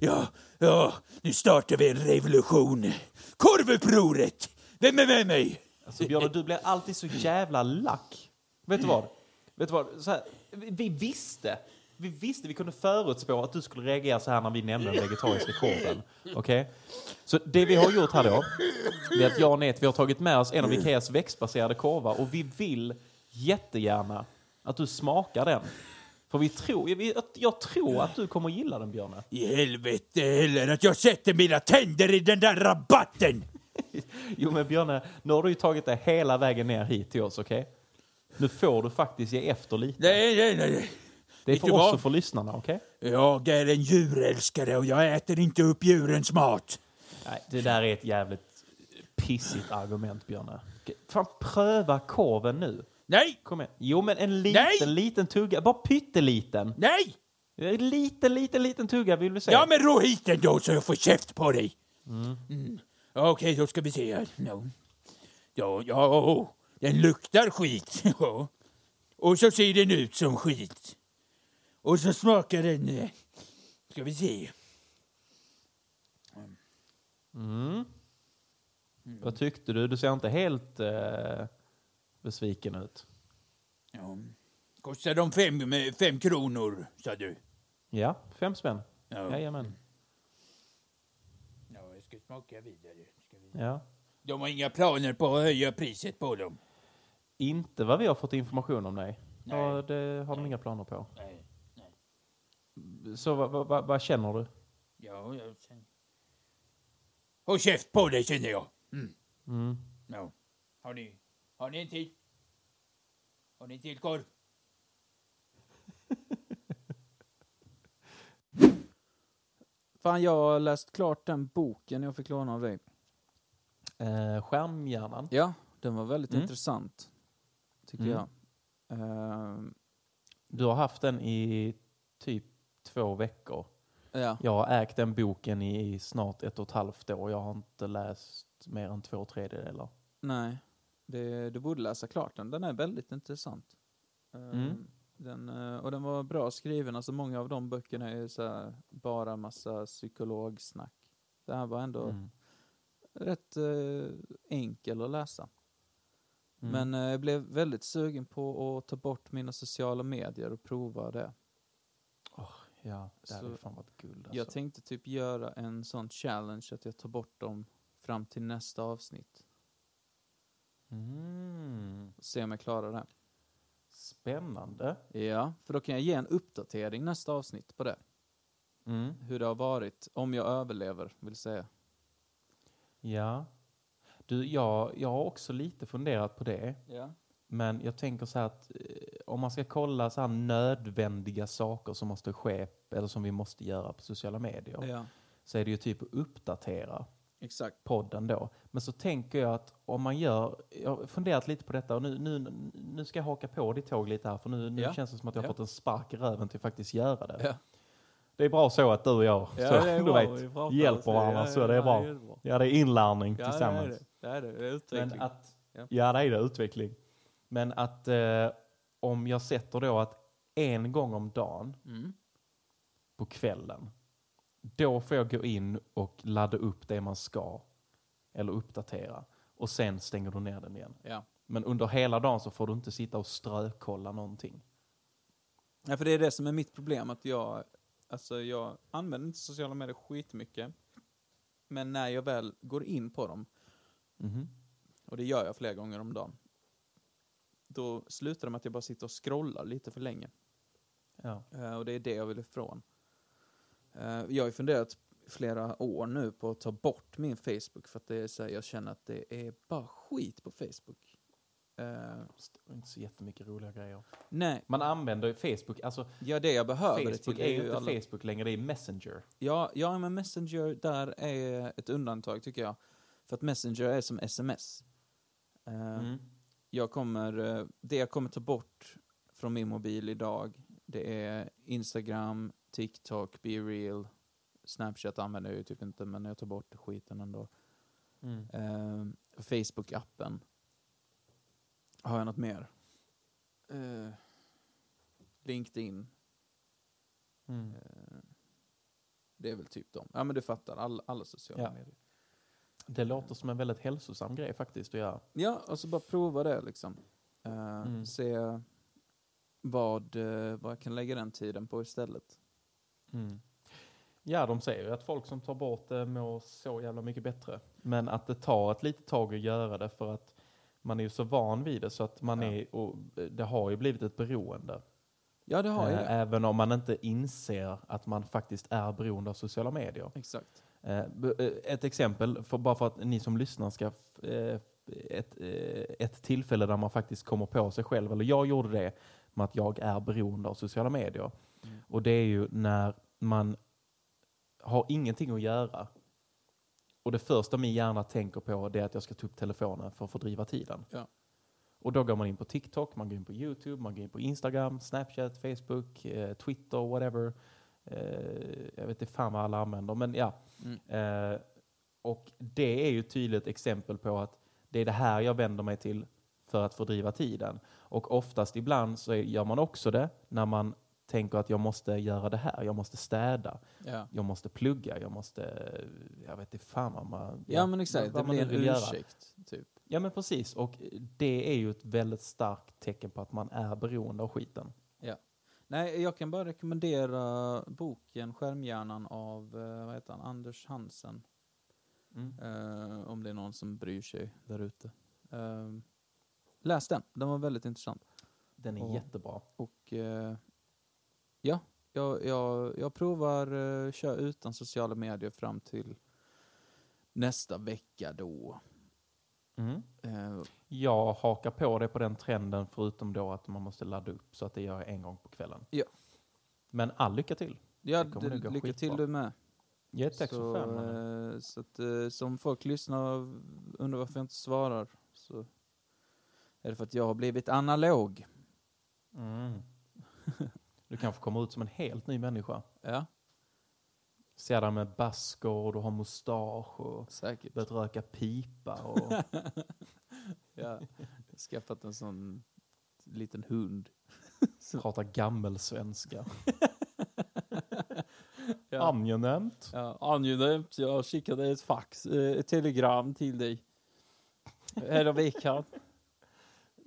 Ja, ja, nu startar vi en revolution. Korvupproret! Vem är med mig? Alltså Björne, du blir alltid så jävla lack. Vet du vad? Vet du vad? Så här, vi- vi visste. Vi visste, vi kunde förutspå att du skulle reagera så här när vi nämnde den vegetariska korven. Okej? Så det vi har gjort här då, det är att jag och Net, vi har tagit med oss en av Ikeas växtbaserade korvar och vi vill jättegärna att du smakar den. För vi tror, vi, jag tror att du kommer gilla den, Björne. I helvete heller att jag sätter mina tänder i den där rabatten! Jo men Björne, nu har du ju tagit dig hela vägen ner hit till oss, okej? Nu får du faktiskt ge efter lite. Nej, nej, nej. Det är Vet för du oss vad? och för lyssnarna, okej? Jag är en djurälskare och jag äter inte upp djurens mat. Nej, det där är ett jävligt pissigt argument, Björne. Okej, Fan, pröva korven nu. Nej, Kom igen. Jo, men en liten, Nej! liten tugga. Bara pytteliten. nej! En liten, liten, liten tugga vill du se. Ja, men ro hit den då så jag får käft på dig. Mm. Okej, då ska vi se här. No. Ja, ja, den luktar skit. Ja. Och så ser den ut som skit. Och så smakar den... eh, Ska vi se. Mm. Vad tyckte du? Du ser inte helt eh, besviken ut. Ja. Kostar de fem, med fem kronor, sa du? Ja, fem spänn. Ja. Jajamän. Ska smaka vidare. Ska vi... Ja. De har inga planer på att höja priset på dem. Inte vad vi har fått information om, nej. Nej. Ja, det har de inga planer på. Nej. Så vad, vad, vad känner du? Ja, jag känner... Håll käft på dig, känner jag. Mm. Mm. Ja. Har ni, har ni en till? Har ni en till korv? Fan, jag har läst klart den boken jag fick låna av dig. Eh, skärmhjärnan? Ja, den var väldigt Mm. intressant. Tycker Mm. jag. Ehm, Du har haft den i typ två veckor. ja. Jag har ägt den boken i snart ett och ett halvt år. Jag har inte läst läst mer än två tredjedelar. Nej, det, du borde läsa klart den. Den är väldigt intressant. Eh, Mm. Den, eh, och den var bra skriven. Alltså många av de böckerna är så här, bara massa psykologsnack. Det här var ändå Mm. rätt eh, enkel att läsa. Mm. Men eh, jag blev väldigt sugen på att ta bort mina sociala medier och prova det. Ja, det hade fan varit guld alltså. Jag tänkte typ göra en sån challenge att jag tar bort dem fram till nästa avsnitt. Mm. Se om jag klarar det. Spännande. Ja, för då kan jag ge en uppdatering nästa avsnitt på det. Mm. Hur det har varit, om jag överlever, vill säga. Ja. Du, jag, jag har också lite funderat på det. Ja. Men jag tänker så här att eh, om man ska kolla så här nödvändiga saker som måste ske eller som vi måste göra på sociala medier Ja, så är det ju typ att uppdatera exakt. podden då. Men så tänker jag att om man gör, jag har funderat lite på detta och nu, nu, nu ska jag haka på ditt tåg lite här för nu, nu Ja. känns det som att jag har Ja. fått en spark i röven till att faktiskt göra det. Ja. Det är bra så att du och jag så, du vet, hjälper varandra så det är bra. Ja, det är inlärning Ja, tillsammans. det är det. Det är det. Det är utveckling. Men att, Ja. ja. det är det, utveckling. Men att eh, om jag sätter då att en gång om dagen Mm. på kvällen, då får jag gå in och ladda upp det man ska. Eller uppdatera. Och sen stänger du ner den igen. Ja. Men under hela dagen så får du inte sitta och strökolla någonting. ja, för det är det som är mitt problem. Att jag, alltså jag använder inte sociala medier skitmycket. Men när jag väl går in på dem, Mhm. och det gör jag flera gånger om dagen, då slutar det med att jag bara sitter och scrollar lite för länge. Ja. Eh, och det är det jag vill ifrån. Eh, jag har ju funderat flera år nu på att ta bort min Facebook för att det är så här, jag känner att det är bara skit på Facebook. Eh, Det är inte så jättemycket roliga grejer. nej, Man använder ju Facebook, alltså ja det jag behöver det Facebook till är ju inte alla- Facebook längre, det är Messenger. Ja, ja, men Messenger där är ett undantag tycker jag. För att Messenger är som sms. Eh, Mm. Jag kommer, det jag kommer ta bort från min mobil idag, det är Instagram, TikTok, BeReal, Snapchat använder jag ju typ inte, men jag tar bort skiten ändå. Mm. Eh, Facebook-appen. Har jag något mer? Eh, LinkedIn. Mm. Eh, det är väl typ dem. Ja men du fattar, all, alla sociala Ja. medier. Det låter som en väldigt hälsosam grej faktiskt att göra. Ja, och så bara prova det liksom. Eh, Mm. Se vad, vad jag kan lägga den tiden på istället. Mm. Ja, de säger ju att folk som tar bort det mår så jävla mycket bättre. Men att det tar ett litet tag att göra det för att man är ju så van vid det så att man Ja. är, och det har ju blivit ett beroende. Ja, det har Eh, det. Även om man inte inser att man faktiskt är beroende av sociala medier. Exakt. Eh, eh, Ett exempel, för, bara för att ni som lyssnar ska... eh, Ett, eh, ett tillfälle där man faktiskt kommer på sig själv, eller jag gjorde det, med att jag är beroende av sociala medier. Mm. Och det är ju när man har ingenting att göra. Och det första min hjärna tänker på är att jag ska ta upp telefonen för att fördriva tiden. Ja. Och då går man in på TikTok, man går in på YouTube, man går in på Instagram, Snapchat, Facebook, eh, Twitter, whatever. Eh, jag vet inte fan vad alla använder, men ja. Mm. Eh, och det är ju ett tydligt exempel på att det är det här jag vänder mig till för att fördriva tiden. Och oftast ibland så gör man också det när man tänker att jag måste göra det här, jag måste städa, Ja. jag måste plugga, jag måste, jag vet inte fan vad man... Ja, men exakt, det man blir en göra. ursäkt. Typ. Ja men precis, och det är ju ett väldigt starkt tecken på att man är beroende av skiten. Ja. Nej, jag kan bara rekommendera boken Skärmhjärnan av eh, vad heter han? Anders Hansen. Mm. Eh, om det är någon som bryr sig där ute. Eh, läs den, den var väldigt intressant. Den är Och- jättebra. Och eh, ja, jag, jag, jag provar uh, köra utan sociala medier fram till nästa vecka då. Mm. Eh, Jag hakar på det på den trenden förutom då att man måste ladda upp så att det gör jag en gång på kvällen. Ja. Men all lycka till. ja, Det det, lycka skitbra. till du med. Ja, tack så, fan. eh, så att som folk lyssnar och undrar varför jag inte svarar så är det för att jag har blivit analog. Mm. Du kanske kommer ut som en helt ny människa. Ja, Ser där med basker och du har mustasch och Säkert. börjat röka pipa. Och... Ja. Skaffat en sån liten hund. Pratar gammelsvenska. Ja. Angenämt. Ja, angenämt. Jag skickade ett fax, eh, ett telegram till dig. Hela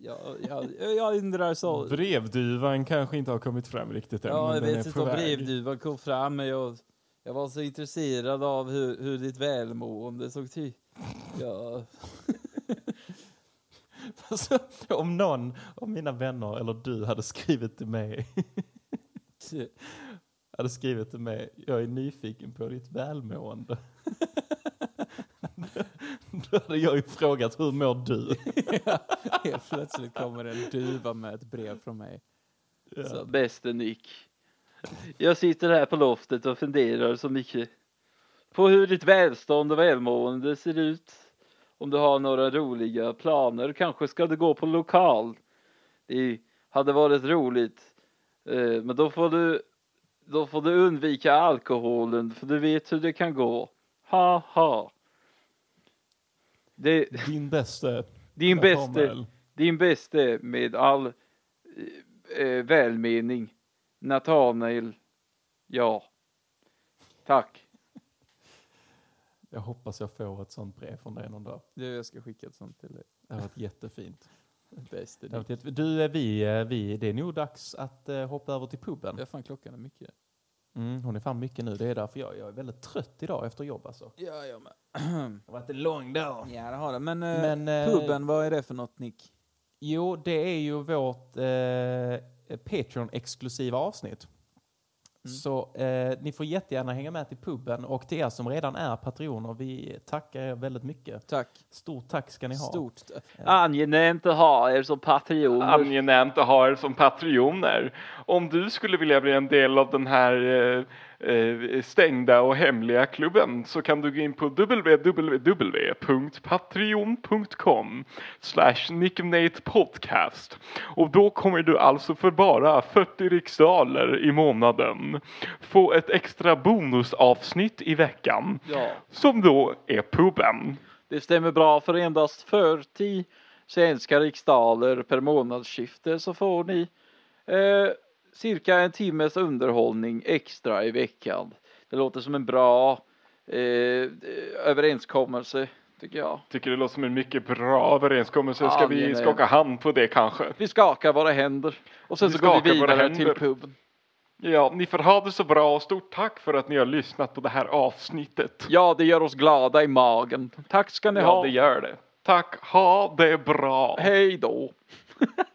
veckan. Ja, ja, jag undrar så. Brevduvan kanske inte har kommit fram riktigt än. Ja, jag vet inte om brevduvan kom fram, men jag, jag var så intresserad av hur, hur ditt välmående såg till. Ja, Alltså, om någon av mina vänner eller du hade skrivit till mig hade skrivit till mig, jag är nyfiken på ditt välmående. Då hade jag ju frågat, hur mår du? helt plötsligt kommer en duva med ett brev från mig. Så, Bäste Nick. Jag sitter här på loftet och funderar så mycket på hur ditt välstånd och välmående ser ut. Om du har några roliga planer, kanske ska du gå på lokal. Det hade varit roligt. Eh, Men då får du då får du undvika alkoholen för du vet hur det kan gå. Ha ha. Det, Din bäste. din bäste, din bäste med all eh, eh, välmening. Nathanael. Ja. Tack. Jag hoppas jag får ett sånt brev från dig någon dag. du, jag ska skicka ett sånt till dig. Det har varit jättefint. Jätte... Du, eh, vi, eh, vi, det är nog dags att hoppa över till puben. Ja, fan klockan är mycket. Mm, hon är fan mycket nu, det är därför jag, jag är väldigt trött idag efter jobb alltså. Ja, jag med. Det har varit en lång dag. Ja, det har det. Men, eh, Men, eh, puben, vad är det för något, Nick? Jo, det är ju vårt eh, Patreon-exklusiva avsnitt. Så eh, ni får jättegärna hänga med till puben och till er som redan är patroner, vi tackar er väldigt mycket. Tack. Stort tack ska ni ha. Stort. Angenämt att ha er som patrioner. Angenämt att ha er som patrioner. Om du skulle vilja bli en del av den här eh, eh, stängda och hemliga klubben så kan du gå in på www.patreon.com slash podcast och då kommer du alltså för bara 40 riksdaler i månaden få ett extra bonusavsnitt i veckan Ja. som då är puben. Det stämmer bra för endast 40 svenska riksdaler per månadsskifte så får ni eh, cirka en timmes underhållning extra i veckan. Det låter som en bra eh, överenskommelse tycker jag. Tycker det låter som en mycket bra överenskommelse. Ska vi Angenäm. skaka hand på det kanske? Vi skakar våra händer och sen Vi så går vi vidare till puben. Ja, ni får ha det så bra och stort tack för att ni har lyssnat på det här avsnittet. Ja, det gör oss glada i magen. Tack ska ni Ja, ha. det gör det. Tack, ha det bra. Hej då.